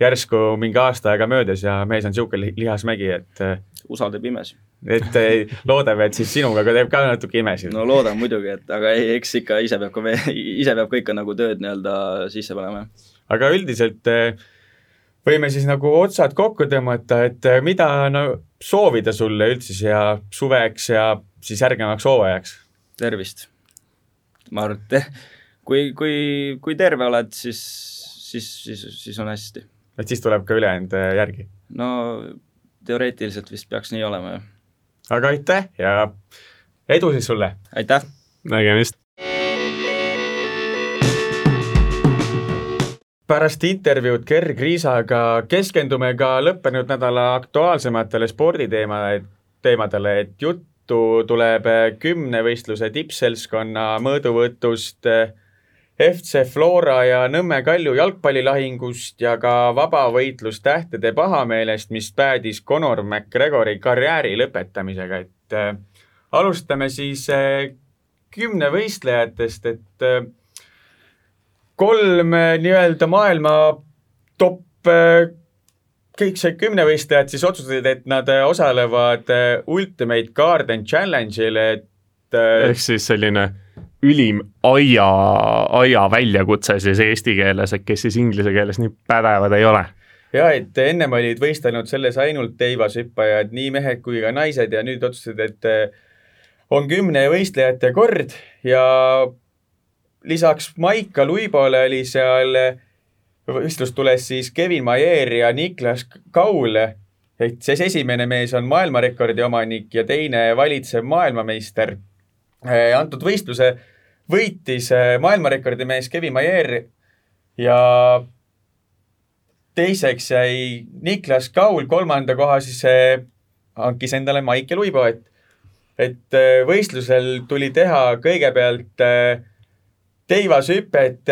järsku mingi aasta aega möödas ja mees on niisugune lihasmägi, et äh, usaldab imesid. et äh, loodame, et siis sinuga ka teeb ka natuke imesid. no loodan muidugi, et aga ei, eks ikka ise peab ka, ise peab ka ikka nagu tööd nii-öelda sisse panema. aga üldiselt äh, võime siis nagu otsad kokku tõmmata, et mida no soovida sulle üldse siia suveks ja siis järgnevaks hooajaks? tervist ma arvan, et kui, kui, kui terve oled, siis, siis, siis, siis on hästi. et siis tuleb ka ülejäänud äh, järgi? no teoreetiliselt vist peaks nii olema, jah. aga aitäh ja edu siis sulle! aitäh! nägemist! pärast intervjuud Gerg Riisaga keskendume ka lõppenud nädala aktuaalsematele sporditeemale, teemadele, et jutt juttu tuleb eh, kümnevõistluse tippseltskonna mõõduvõtust, eh, FC Flora ja Nõmme Kalju jalgpallilahingust ja ka vabavõitlustähtede pahameelest, mis päädis Conor McGregori karjääri lõpetamisega, et äh, alustame siis äh, kümnevõistlejatest, et äh, kolm nii-öelda maailma top kõik see kümnevõistlejad siis otsustasid, et nad äh, osalevad äh, Ultimate Garden Challenge'il, et äh, ehk siis selline ülim aia, aia väljakutse siis eesti keeles, et kes siis inglise keeles nii pädevad ei ole. Ja et ennem olid võistelnud selles ainult teivashüppajad, nii mehed kui ka naised ja nüüd otsustasid, et on kümne võistlejate kord ja lisaks Maika Luibole oli seal võistlust tules siis Kevin Maier ja Niklas Kaul. et siis esimene mees on maailmarekordi omanik ja teine valitsev maailmameister. Eh, antud võistluse võitis eh, maailmarekordi mees Kevin Maier ja teiseks jäi Niklas Kaul, kolmanda koha siis eh, hankis endale Maicel Uibo, et, et võistlusel tuli teha kõigepealt teivashüpet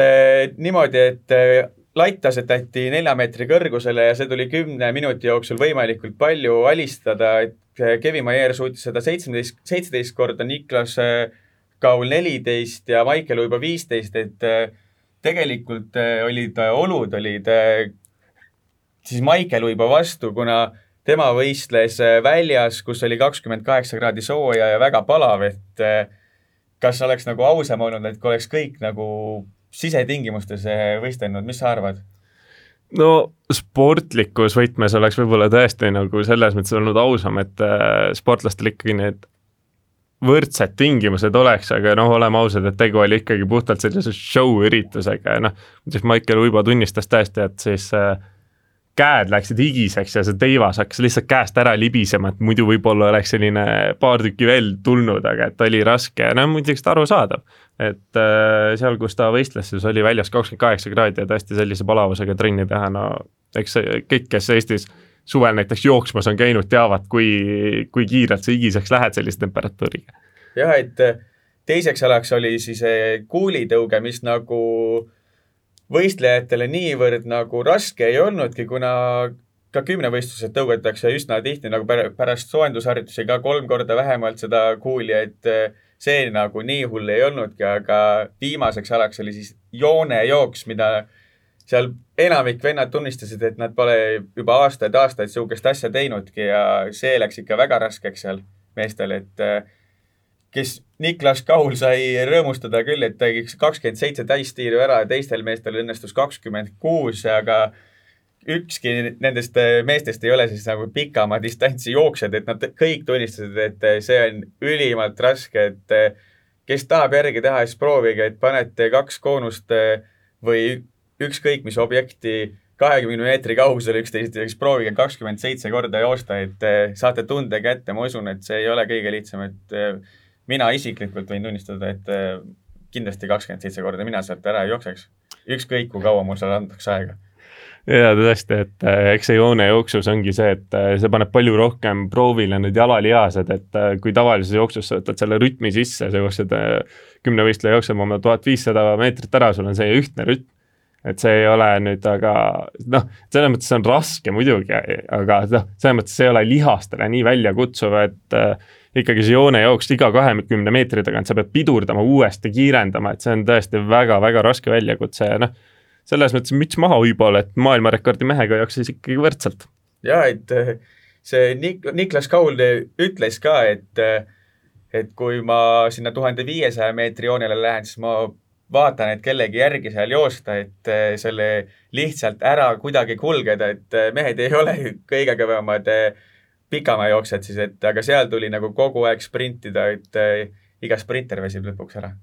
niimoodi, et latt asetati nelja meetri kõrgusele ja see tuli kümne minuti jooksul võimalikult palju alistada, et Kevin Maier suutis seda seitsmeteist, seitseteist korda, Niklas äh, Kaul neliteist ja Maicel juba viisteist, et äh, tegelikult äh, olid olud olid siis Maicel juba vastu, kuna tema võistles väljas, kus oli kakskümmend kaheksa kraadi sooja ja väga palav, et kas oleks nagu ausam olnud, et kui oleks kõik nagu sisetingimustes võistelnud, mis sa arvad? no sportlikus võtmes oleks võib-olla tõesti nagu selles mõttes olnud ausam, et äh, sportlastel ikkagi need võrdsed tingimused oleks, aga noh, oleme ausad, et tegu oli ikkagi puhtalt sellise show üritusega ja noh, siis Maicel Uibo tunnistas tõesti, et siis äh, käed läksid higiseks ja see teivas hakkas lihtsalt käest ära libisema, et muidu võib-olla oleks selline paar tükki veel tulnud, aga et oli raske ja no muidugi arusaadav. et äh, seal, kus ta võistles, siis oli väljas kakskümmend kaheksa kraadi ja tõesti sellise palavusega trenni teha, no eks kõik, kes Eestis suvel näiteks jooksmas on käinud, teavad, kui, kui kiirelt sa higiseks lähed sellise temperatuuriga. jah, et teiseks alaks oli siis kuulitõuge, mis nagu võistlejatele niivõrd nagu raske ei olnudki, kuna ka kümnevõistlused tõugatakse üsna tihti nagu pärast soojendusharjutusi ka kolm korda vähemalt seda kuuli, et see nagu nii hull ei olnudki, aga viimaseks alaks oli siis joonejooks, mida seal enamik vennad tunnistasid, et nad pole juba aastaid-aastaid niisugust asja teinudki ja see läks ikka väga raskeks seal meestel, et kes Niklas Kaul sai rõõmustada küll, et tegi kakskümmend seitse täistiiru ära ja teistel meestel õnnestus kakskümmend kuus, aga ükski nendest meestest ei ole siis nagu pikama distantsi jooksjad, et nad kõik tunnistasid, et see on ülimalt raske, et kes tahab järgi teha, siis proovige, et panete kaks koonust või ükskõik mis objekti kahekümne meetri kaugusele üksteisest ja siis proovige kakskümmend seitse korda joosta, et saate tunde kätte, ma usun, et see ei ole kõige lihtsam, et mina isiklikult võin tunnistada, et kindlasti kakskümmend seitse korda mina sealt ära ei jookseks. ükskõik kui kaua mul seal antakse aega ja tõesti, et äh, eks see joonejooksus ongi see, et äh, see paneb palju rohkem proovile need jalalihased, et kui tavalises jooksus sa võtad selle rütmi sisse, sa jooksed kümnevõistleja jookseb oma tuhat viissada meetrit ära, sul on see ühtne rütm. et see ei ole nüüd aga noh, selles mõttes on raske muidugi, aga noh, selles mõttes see ei ole lihastele nii väljakutsuv, et ikkagi see joonejooks iga kahekümne meetri tagant, sa pead pidurdama, uuesti kiirendama, et see on tõesti väga-väga raske väljakutse ja noh selles mõttes müts maha võib-olla, et maailmarekordi mehega jooksis ikkagi võrdselt. ja et eh, see Nik-, Niklas Kaul ütles ka, et, eh, et kui ma sinna tuhande viiesaja meetri joonele lähen, siis ma vaatan, et kellegi järgi seal joosta, et eh, selle lihtsalt ära kuidagi kulgeda, et mehed ei ole kõige kõvemad pikamaajooksjad siis, et aga seal tuli nagu kogu aeg sprintida, et iga sprinter väsib lõpuks ära.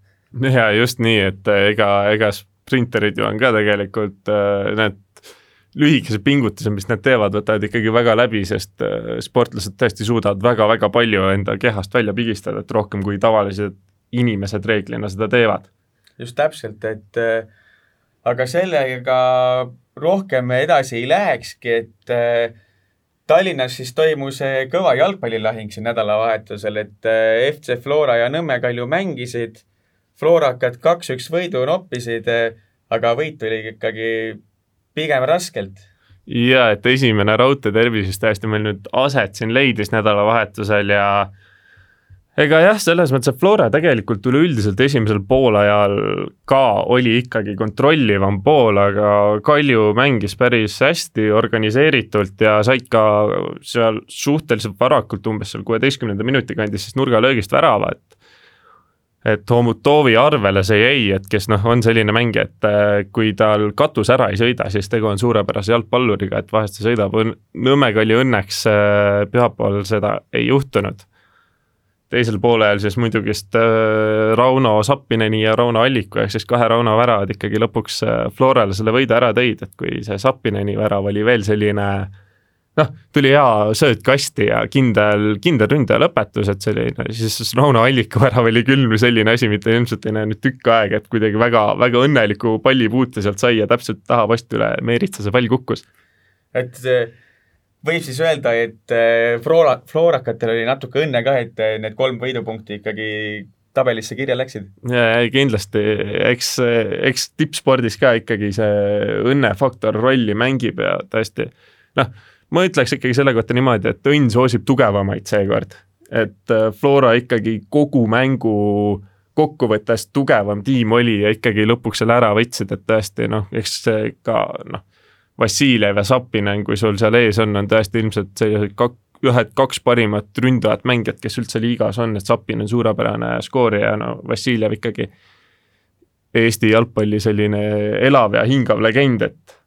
ja just nii, et ega, ega sprinterid ju on ka tegelikult äh, need lühikesed pingutused, mis nad teevad, võtavad ikkagi väga läbi, sest äh, sportlased tõesti suudavad väga-väga palju enda kehast välja pigistada, et rohkem kui tavalised inimesed reeglina seda teevad. just täpselt, et äh, aga sellega rohkem edasi ei lähekski, et äh, Tallinnas siis toimus äh, kõva jalgpallilahing siin nädalavahetusel, et äh, FC Flora ja Nõmme Kalju mängisid Florakat kaks-üks võidu noppisid, aga võit tuli ikkagi pigem raskelt. ja et esimene raudteetervis just täiesti meil nüüd aset siin leidis nädalavahetusel ja ega jah, selles mõttes, et Flora tegelikult üleüldiselt esimesel poolajal ka oli ikkagi kontrollivam pool, aga Kalju mängis päris hästi organiseeritult ja said ka seal suhteliselt varakult, umbes seal kuueteistkümnenda minuti kandis siis nurgalöögist värava, et et Homutovi arvele see jäi, et kes noh, on selline mängija, et äh, kui tal katus ära ei sõida, siis tegu on suurepärase jalgpalluriga, et vahest ta sõidab, Nõmme Kalju õnneks äh, pühapäeval seda ei juhtunud. Teisel poolel siis muidugist äh, Rauno Sappineni ja Rauno Alliku ehk siis kahe Rauno väravad ikkagi lõpuks Florale selle võidu ära tõid, et kui see Sappineni värav oli veel selline äh, noh, tuli hea sööt kasti ja kindel, kindel ründaja lõpetus, et selline, siis Rauno Alliku värav oli küll selline asi, mida ilmselt ei näinud tükk aega, et kuidagi väga, väga õnneliku pallipuute sealt sai ja täpselt taha posti üle Meeritsa see pall kukkus. et võib siis öelda, et eh, Flora, Florakatel oli natuke õnne ka, et eh, need kolm võidupunkti ikkagi tabelisse kirja läksid? jaa, kindlasti, eks, eks tippspordis ka ikkagi see õnnefaktor rolli mängib ja tõesti noh ma ütleks ikkagi selle kohta niimoodi, et õnn soosib tugevamaid seekord. et äh, Flora ikkagi kogu mängu kokkuvõttes tugevam tiim oli ja ikkagi lõpuks selle ära võtsid, et tõesti noh, eks ka noh, Vassiljev ja Sapinen, kui sul seal ees on, on tõesti ilmselt sellised kak-, ühed kaks parimat ründajat mängijat, kes üldse liigas on, et Sapin on suurepärane skoorija, no Vassiljev ikkagi Eesti jalgpalli selline elav ja hingav legend, et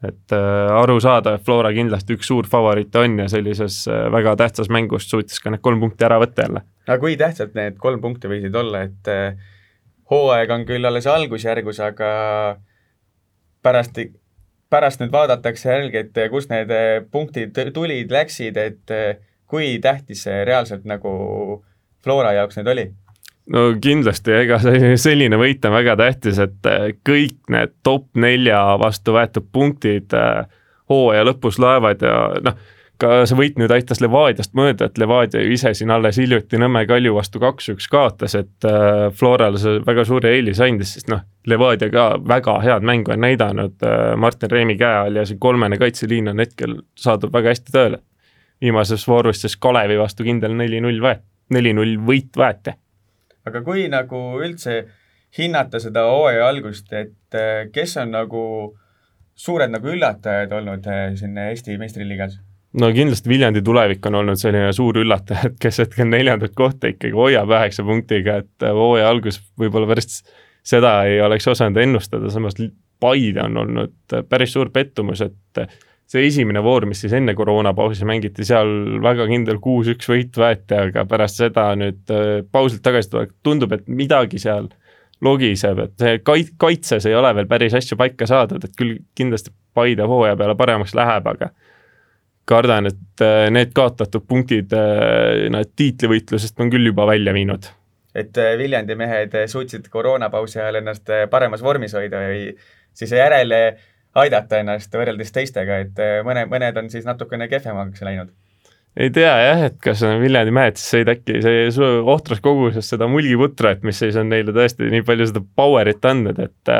et äh, arusaadav, et Flora kindlasti üks suur favoriit on ja sellises äh, väga tähtsas mängus suutis ka need kolm punkti ära võtta jälle. aga kui tähtsad need kolm punkti võisid olla, et äh, hooaeg on küll alles algusjärgus, aga pärast, pärast nüüd vaadatakse järgi, et kust need punktid tulid, läksid, et kui tähtis see reaalselt nagu Flora jaoks nüüd oli? no kindlasti, ega selline võit on väga tähtis, et kõik need top nelja vastu võetud punktid hooaja lõpus loevad ja noh, ka see võit nüüd aitas Levadiast mööda, et Levadia ju ise siin alles hiljuti Nõmme Kalju vastu kaks-üks kaotas, et äh, Florale see väga suure eelise andis, sest noh, Levadia ka väga head mängu on näidanud äh, Martin Reimi käe all ja see kolmene kaitseliin on hetkel saadud väga hästi tööle. viimases voorus siis Kalevi vastu kindel neli-null võet-, neli-null võit võeti. aga kui nagu üldse hinnata seda hooaja algust, et äh, kes on nagu suured nagu üllatajad olnud siin Eesti meistriliigas? No kindlasti Viljandi tulevik on olnud selline suur üllataja, et kes hetkel neljandat kohta ikkagi hoiab üheksa punktiga, et äh, hooaja algus võib-olla päris seda ei oleks osanud ennustada, samas Paide on olnud äh, päris suur pettumus, et äh, see esimene voor, mis siis enne koroonapausi mängiti, seal väga kindel kuus-üks võit võeti, aga pärast seda nüüd pausilt tagasi tulek, tundub, et midagi seal logiseb, et see kait-, kaitses ei ole veel päris asju paika saadud, et küll kindlasti Paide hooaja peale paremaks läheb, aga kardan, et äh, need kaotatud punktid äh, nad tiitlivõitlusest on küll juba välja viinud. et äh, Viljandi mehed suutsid koroonapausi ajal ennast paremas vormis hoida või siis järele aidata ennast võrreldes teistega, et mõne, mõned on siis natukene kehvemaks läinud? ei tea jah, et kas Viljandi mehed siis sõid äkki see ohtras koguses seda mulgiputrat, mis siis on neile tõesti nii palju seda power'it andnud, et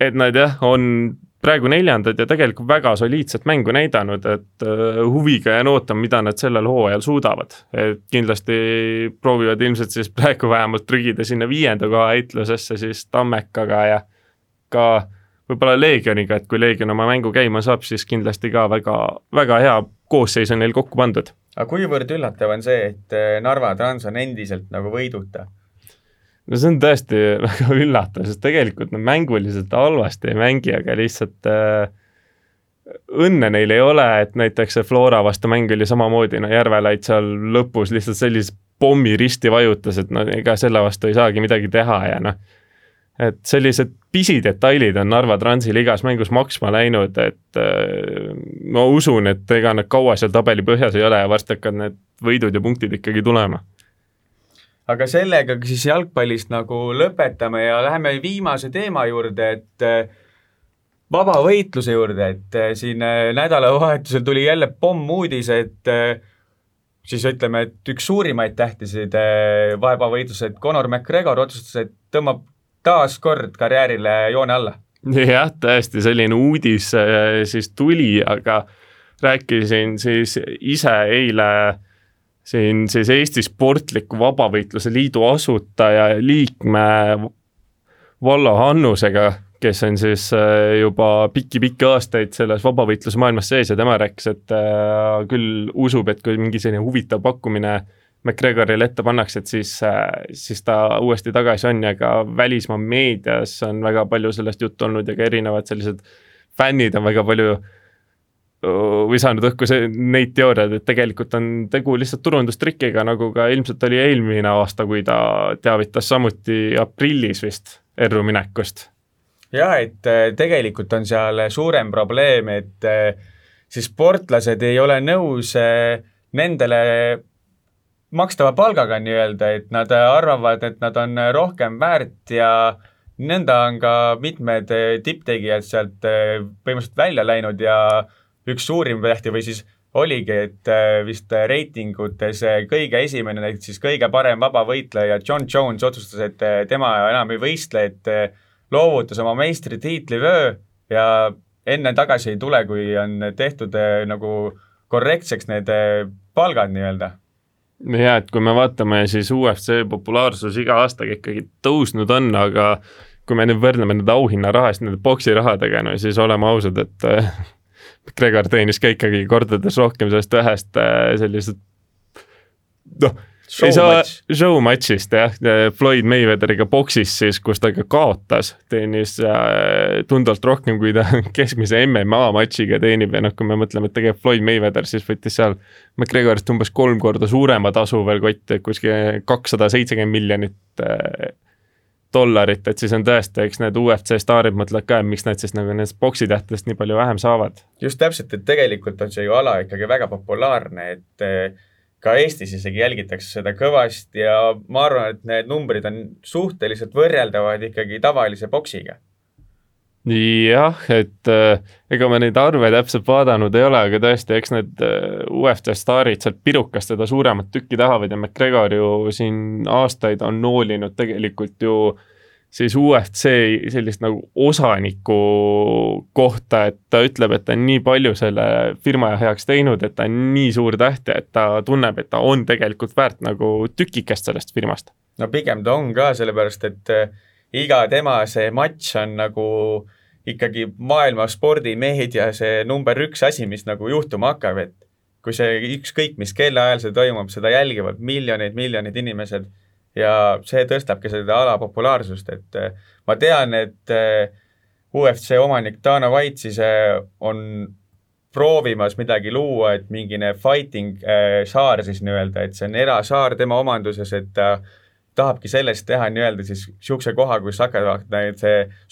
et nad jah, on praegu neljandad ja tegelikult väga soliidset mängu näidanud, et uh, huviga jään ootama, mida nad sellel hooajal suudavad. et kindlasti proovivad ilmselt siis praegu vähemalt trügida sinna viienda koha heitlusesse siis Tammekaga ja ka võib-olla Leegioniga, et kui Leegion oma mängu käima saab, siis kindlasti ka väga, väga hea koosseis on neil kokku pandud. aga kuivõrd üllatav on see, et äh, Narva Trans on endiselt nagu võiduta? No see on tõesti väga üllatav, sest tegelikult nad mänguliselt halvasti ei mängi, aga lihtsalt äh, õnne neil ei ole, et näiteks see Flora vastu mäng oli samamoodi, no Järvelaid seal lõpus lihtsalt sellise pommi risti vajutas, et no ega selle vastu ei saagi midagi teha ja noh, et sellised pisidetailid on Narva Transil igas mängus maksma läinud, et äh, ma usun, et ega nad kaua seal tabeli põhjas ei ole ja varsti hakkavad need võidud ja punktid ikkagi tulema aga sellega siis jalgpallist nagu lõpetame ja läheme viimase teema juurde, et äh, vabavõitluse juurde, et äh, siin äh, nädalavahetusel tuli jälle pommuudis, et siis ütleme, et üks suurimaid tähtisid vabavõitluses, et Conor McGregor otsustas, et tõmbab taas kord karjäärile joone alla. jah, tõesti selline uudis siis tuli, aga rääkisin siis ise eile siin siis Eesti Sportliku Vabavõitluse Liidu asutaja ja liikme Vallo Hannusega, kes on siis äh, juba pikki-pikki aastaid selles vabavõitluse maailmas sees ja tema rääkis, et äh, küll usub, et kui mingi selline huvitav pakkumine McGregorile ette pannakse, et siis, äh, siis ta uuesti tagasi on ja ka välismaa meedias on väga palju sellest juttu olnud ja ka erinevad sellised fännid on väga palju äh, visanud õhku see, neid teooriaid, et tegelikult on tegu lihtsalt turundustrikiga, nagu ka ilmselt oli eelmine aasta, kui ta teavitas samuti aprillis vist erru minekust. jah, et äh, tegelikult on seal suurem probleem, et äh, siis sportlased ei ole nõus äh, nendele makstava palgaga nii-öelda, et nad arvavad, et nad on rohkem väärt ja nõnda on ka mitmed tipptegijad sealt põhimõtteliselt välja läinud ja üks suurim tähti või siis oligi, et äh, vist reitingutes äh, kõige esimene, ehk siis kõige parem vabavõitleja John Jones otsustas, et äh, tema enam ei võistle, et loovutas oma meistritiitlivöö ja enne tagasi ei tule, kui on tehtud nagu korrektseks need palgad nii-öelda. Ja et kui me vaatame, siis UFC populaarsus iga aastaga ikkagi tõusnud on, aga kui me nüüd võrdleme nende auhinnarahasid nende poksirahadega, no siis oleme ausad, et Gregor teenis ka ikkagi kordades rohkem sellest ühest äh, sellisest noh, ei saa show match'ist jah, Floyd Mayweatheriga boksis siis, kus ta ka kaotas, teenis äh, tunduvalt rohkem, kui ta keskmise MMA match'iga teenib ja noh, kui me mõtleme, et tegelikult Floyd Mayweather siis võttis seal McGregorist umbes kolm korda suurema tasu veel kotti, kuskil kakssada seitsekümmend miljonit äh, dollarit, et siis on tõesti, eks need UFC staarid mõtlevad ka, miks nad siis nagu nendest poksitähtedest nii palju vähem saavad. just täpselt, et tegelikult on see ju ala ikkagi väga populaarne, et eh, ka Eestis isegi jälgitakse seda kõvasti ja ma arvan, et need numbrid on suhteliselt võrreldavad ikkagi tavalise poksiga. Jah, et äh, ega ma neid arve täpselt vaadanud ei ole, aga tõesti, eks need äh, UFC staarid sealt pirukast seda suuremat tükki tahavad ja McGregor ju siin aastaid on noolinud tegelikult ju siis UFC sellist nagu osaniku kohta, et ta ütleb, et ta on nii palju selle firma heaks teinud, et ta on nii suur tähtja, et ta tunneb, et ta on tegelikult väärt nagu tükikest sellest firmast. no pigem ta on ka, sellepärast et äh, iga tema see matš on nagu ikkagi maailma spordimeedia see number üks asi, mis nagu juhtuma hakkab, et kui see ükskõik mis kellaajal see toimub, seda jälgivad miljonid, miljonid inimesed ja see tõstabki seda ala populaarsust, et äh, ma tean, et äh, UFC omanik Dana White siis äh, on proovimas midagi luua, et mingine fighting saar siis nii-öelda, et see on erasaar tema omanduses, et ta äh, tahabki sellest teha nii-öelda siis niisuguse koha, kus hakkavad need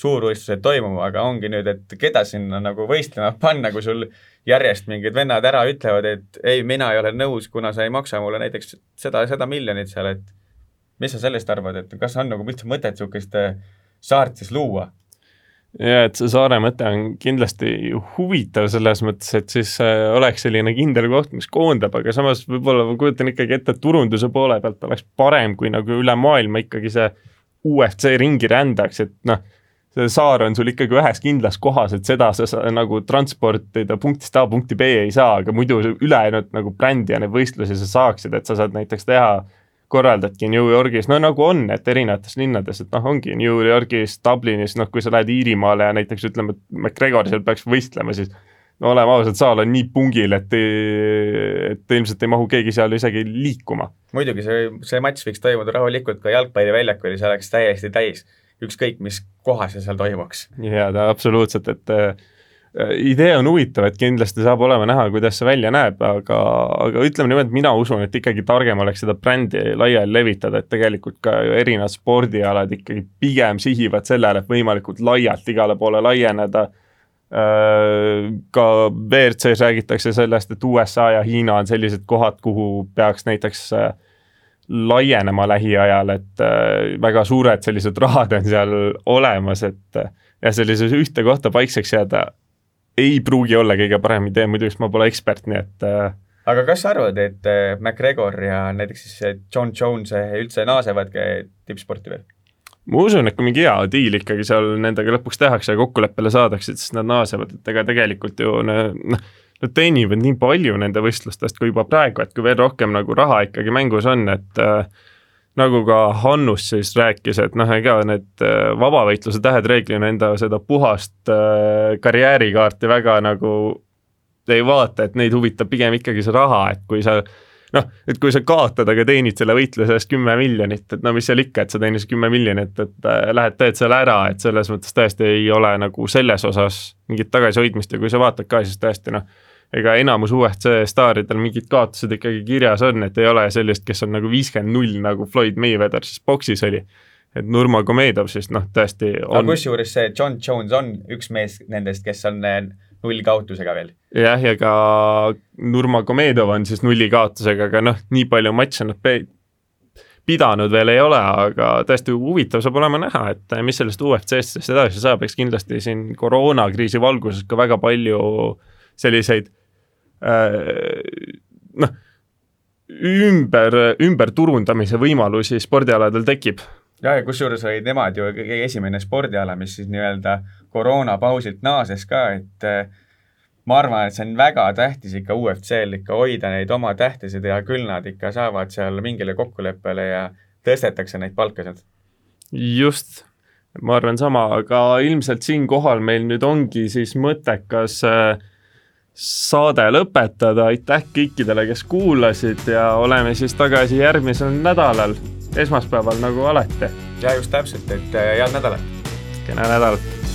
suurvõistlused toimuma, aga ongi nüüd, et keda sinna nagu võistlema panna, kui sul järjest mingid vennad ära ütlevad, et ei, mina ei ole nõus, kuna sa ei maksa mulle näiteks seda ja seda miljonit seal, et mis sa sellest arvad, et kas on nagu üldse mõtet niisugust saart siis luua? Ja et see saare mõte on kindlasti huvitav selles mõttes, et siis äh, oleks selline kindel koht, mis koondab, aga samas võib-olla ma kujutan ikkagi ette, et turunduse poole pealt oleks parem, kui nagu üle maailma ikkagi see UFC ringi rändaks, et noh, see saar on sul ikkagi ühes kindlas kohas, et seda sa, sa nagu transportida punktist A punkti B ei saa, aga muidu ülejäänud nagu brändi ja neid võistlusi sa saaksid, et sa saad näiteks teha korraldadki New Yorgis, no nagu on, et erinevates linnades, et noh, ongi New Yorgis, Dublinis, noh, kui sa lähed Iirimaale ja näiteks ütleme, et McGregor seal peaks võistlema, siis no oleme ausad, saal on nii pungil, et, et ilmselt ei mahu keegi seal isegi liikuma. muidugi, see, see matš võiks toimuda rahulikult ka jalgpalliväljakul ja see oleks täiesti täis, ükskõik mis kohas see seal toimuks. jaa, ta absoluutselt, et Äh, idee on huvitav, et kindlasti saab olema näha, kuidas see välja näeb, aga, aga ütleme niimoodi, et mina usun, et ikkagi targem oleks seda brändi laiali levitada, et tegelikult ka erinevad spordialad ikkagi pigem sihivad sellele, et võimalikult laialt igale poole laieneda. Äh, ka WRC-s räägitakse sellest, et USA ja Hiina on sellised kohad, kuhu peaks näiteks äh, laienema lähiajal, et väga suured sellised rahad on seal olemas, et ja sellises ühte kohta paikseks jääda ei pruugi olla kõige parem idee, muidu ma pole ekspert, nii et äh, aga kas sa arvad, et äh, McGregor ja näiteks siis John Jones äh, üldse naasevadki tippsporti veel? ma usun, et kui mingi hea diil ikkagi seal nendega lõpuks tehakse ja kokkuleppele saadakse, siis nad naasevad, et ega tegelikult ju noh, nad teenivad nii palju nende võistlustest kui juba praegu, et kui veel rohkem nagu raha ikkagi mängus on, et äh, nagu ka Hannus siis rääkis, et noh, ega need äh, vabavõitluse tähed reeglina enda seda puhast äh, karjäärikaarti väga nagu ei vaata, et neid huvitab pigem ikkagi see raha, et kui sa noh, et kui sa kaotad, aga teenid selle võitluse eest kümme miljonit, et no mis seal ikka, et sa teenisid kümme miljonit, et äh, lähed teed selle ära, et selles mõttes tõesti ei ole nagu selles osas mingit tagasihoidmist ja kui sa vaatad ka, siis tõesti noh ega enamus UFC staaridel mingid kaotused ikkagi kirjas on, et ei ole sellist, kes on nagu viiskümmend null, nagu Floyd Mayweather siis boksis oli. et Nurmagomedov siis noh, tõesti on aga kusjuures see John Jones on üks mees nendest, kes on eh, null kaotusega veel. jah, ja ka Nurmagomedov on siis nulli kaotusega, aga noh, nii palju matše nad pidanud veel ei ole, aga tõesti huvitav saab olema näha, et mis sellest UFC-st siis edasi saab, eks kindlasti siin koroonakriisi valguses ka väga palju selliseid noh, ümber, ümberturundamise võimalusi spordialadel tekib. ja, ja kusjuures olid nemad ju kõige esimene spordiala, mis siis nii-öelda koroonapausilt naases ka, et äh, ma arvan, et see on väga tähtis ikka UFC-l ikka hoida neid oma tähtesid ja küll nad ikka saavad seal mingile kokkuleppele ja tõstetakse neid palkasid. just, ma arvan sama, aga ilmselt siinkohal meil nüüd ongi siis mõttekas äh, saade lõpetada, aitäh kõikidele, kes kuulasid ja oleme siis tagasi järgmisel nädalal, esmaspäeval nagu alati. ja just täpselt, et äh, head nädalat. kena nädalat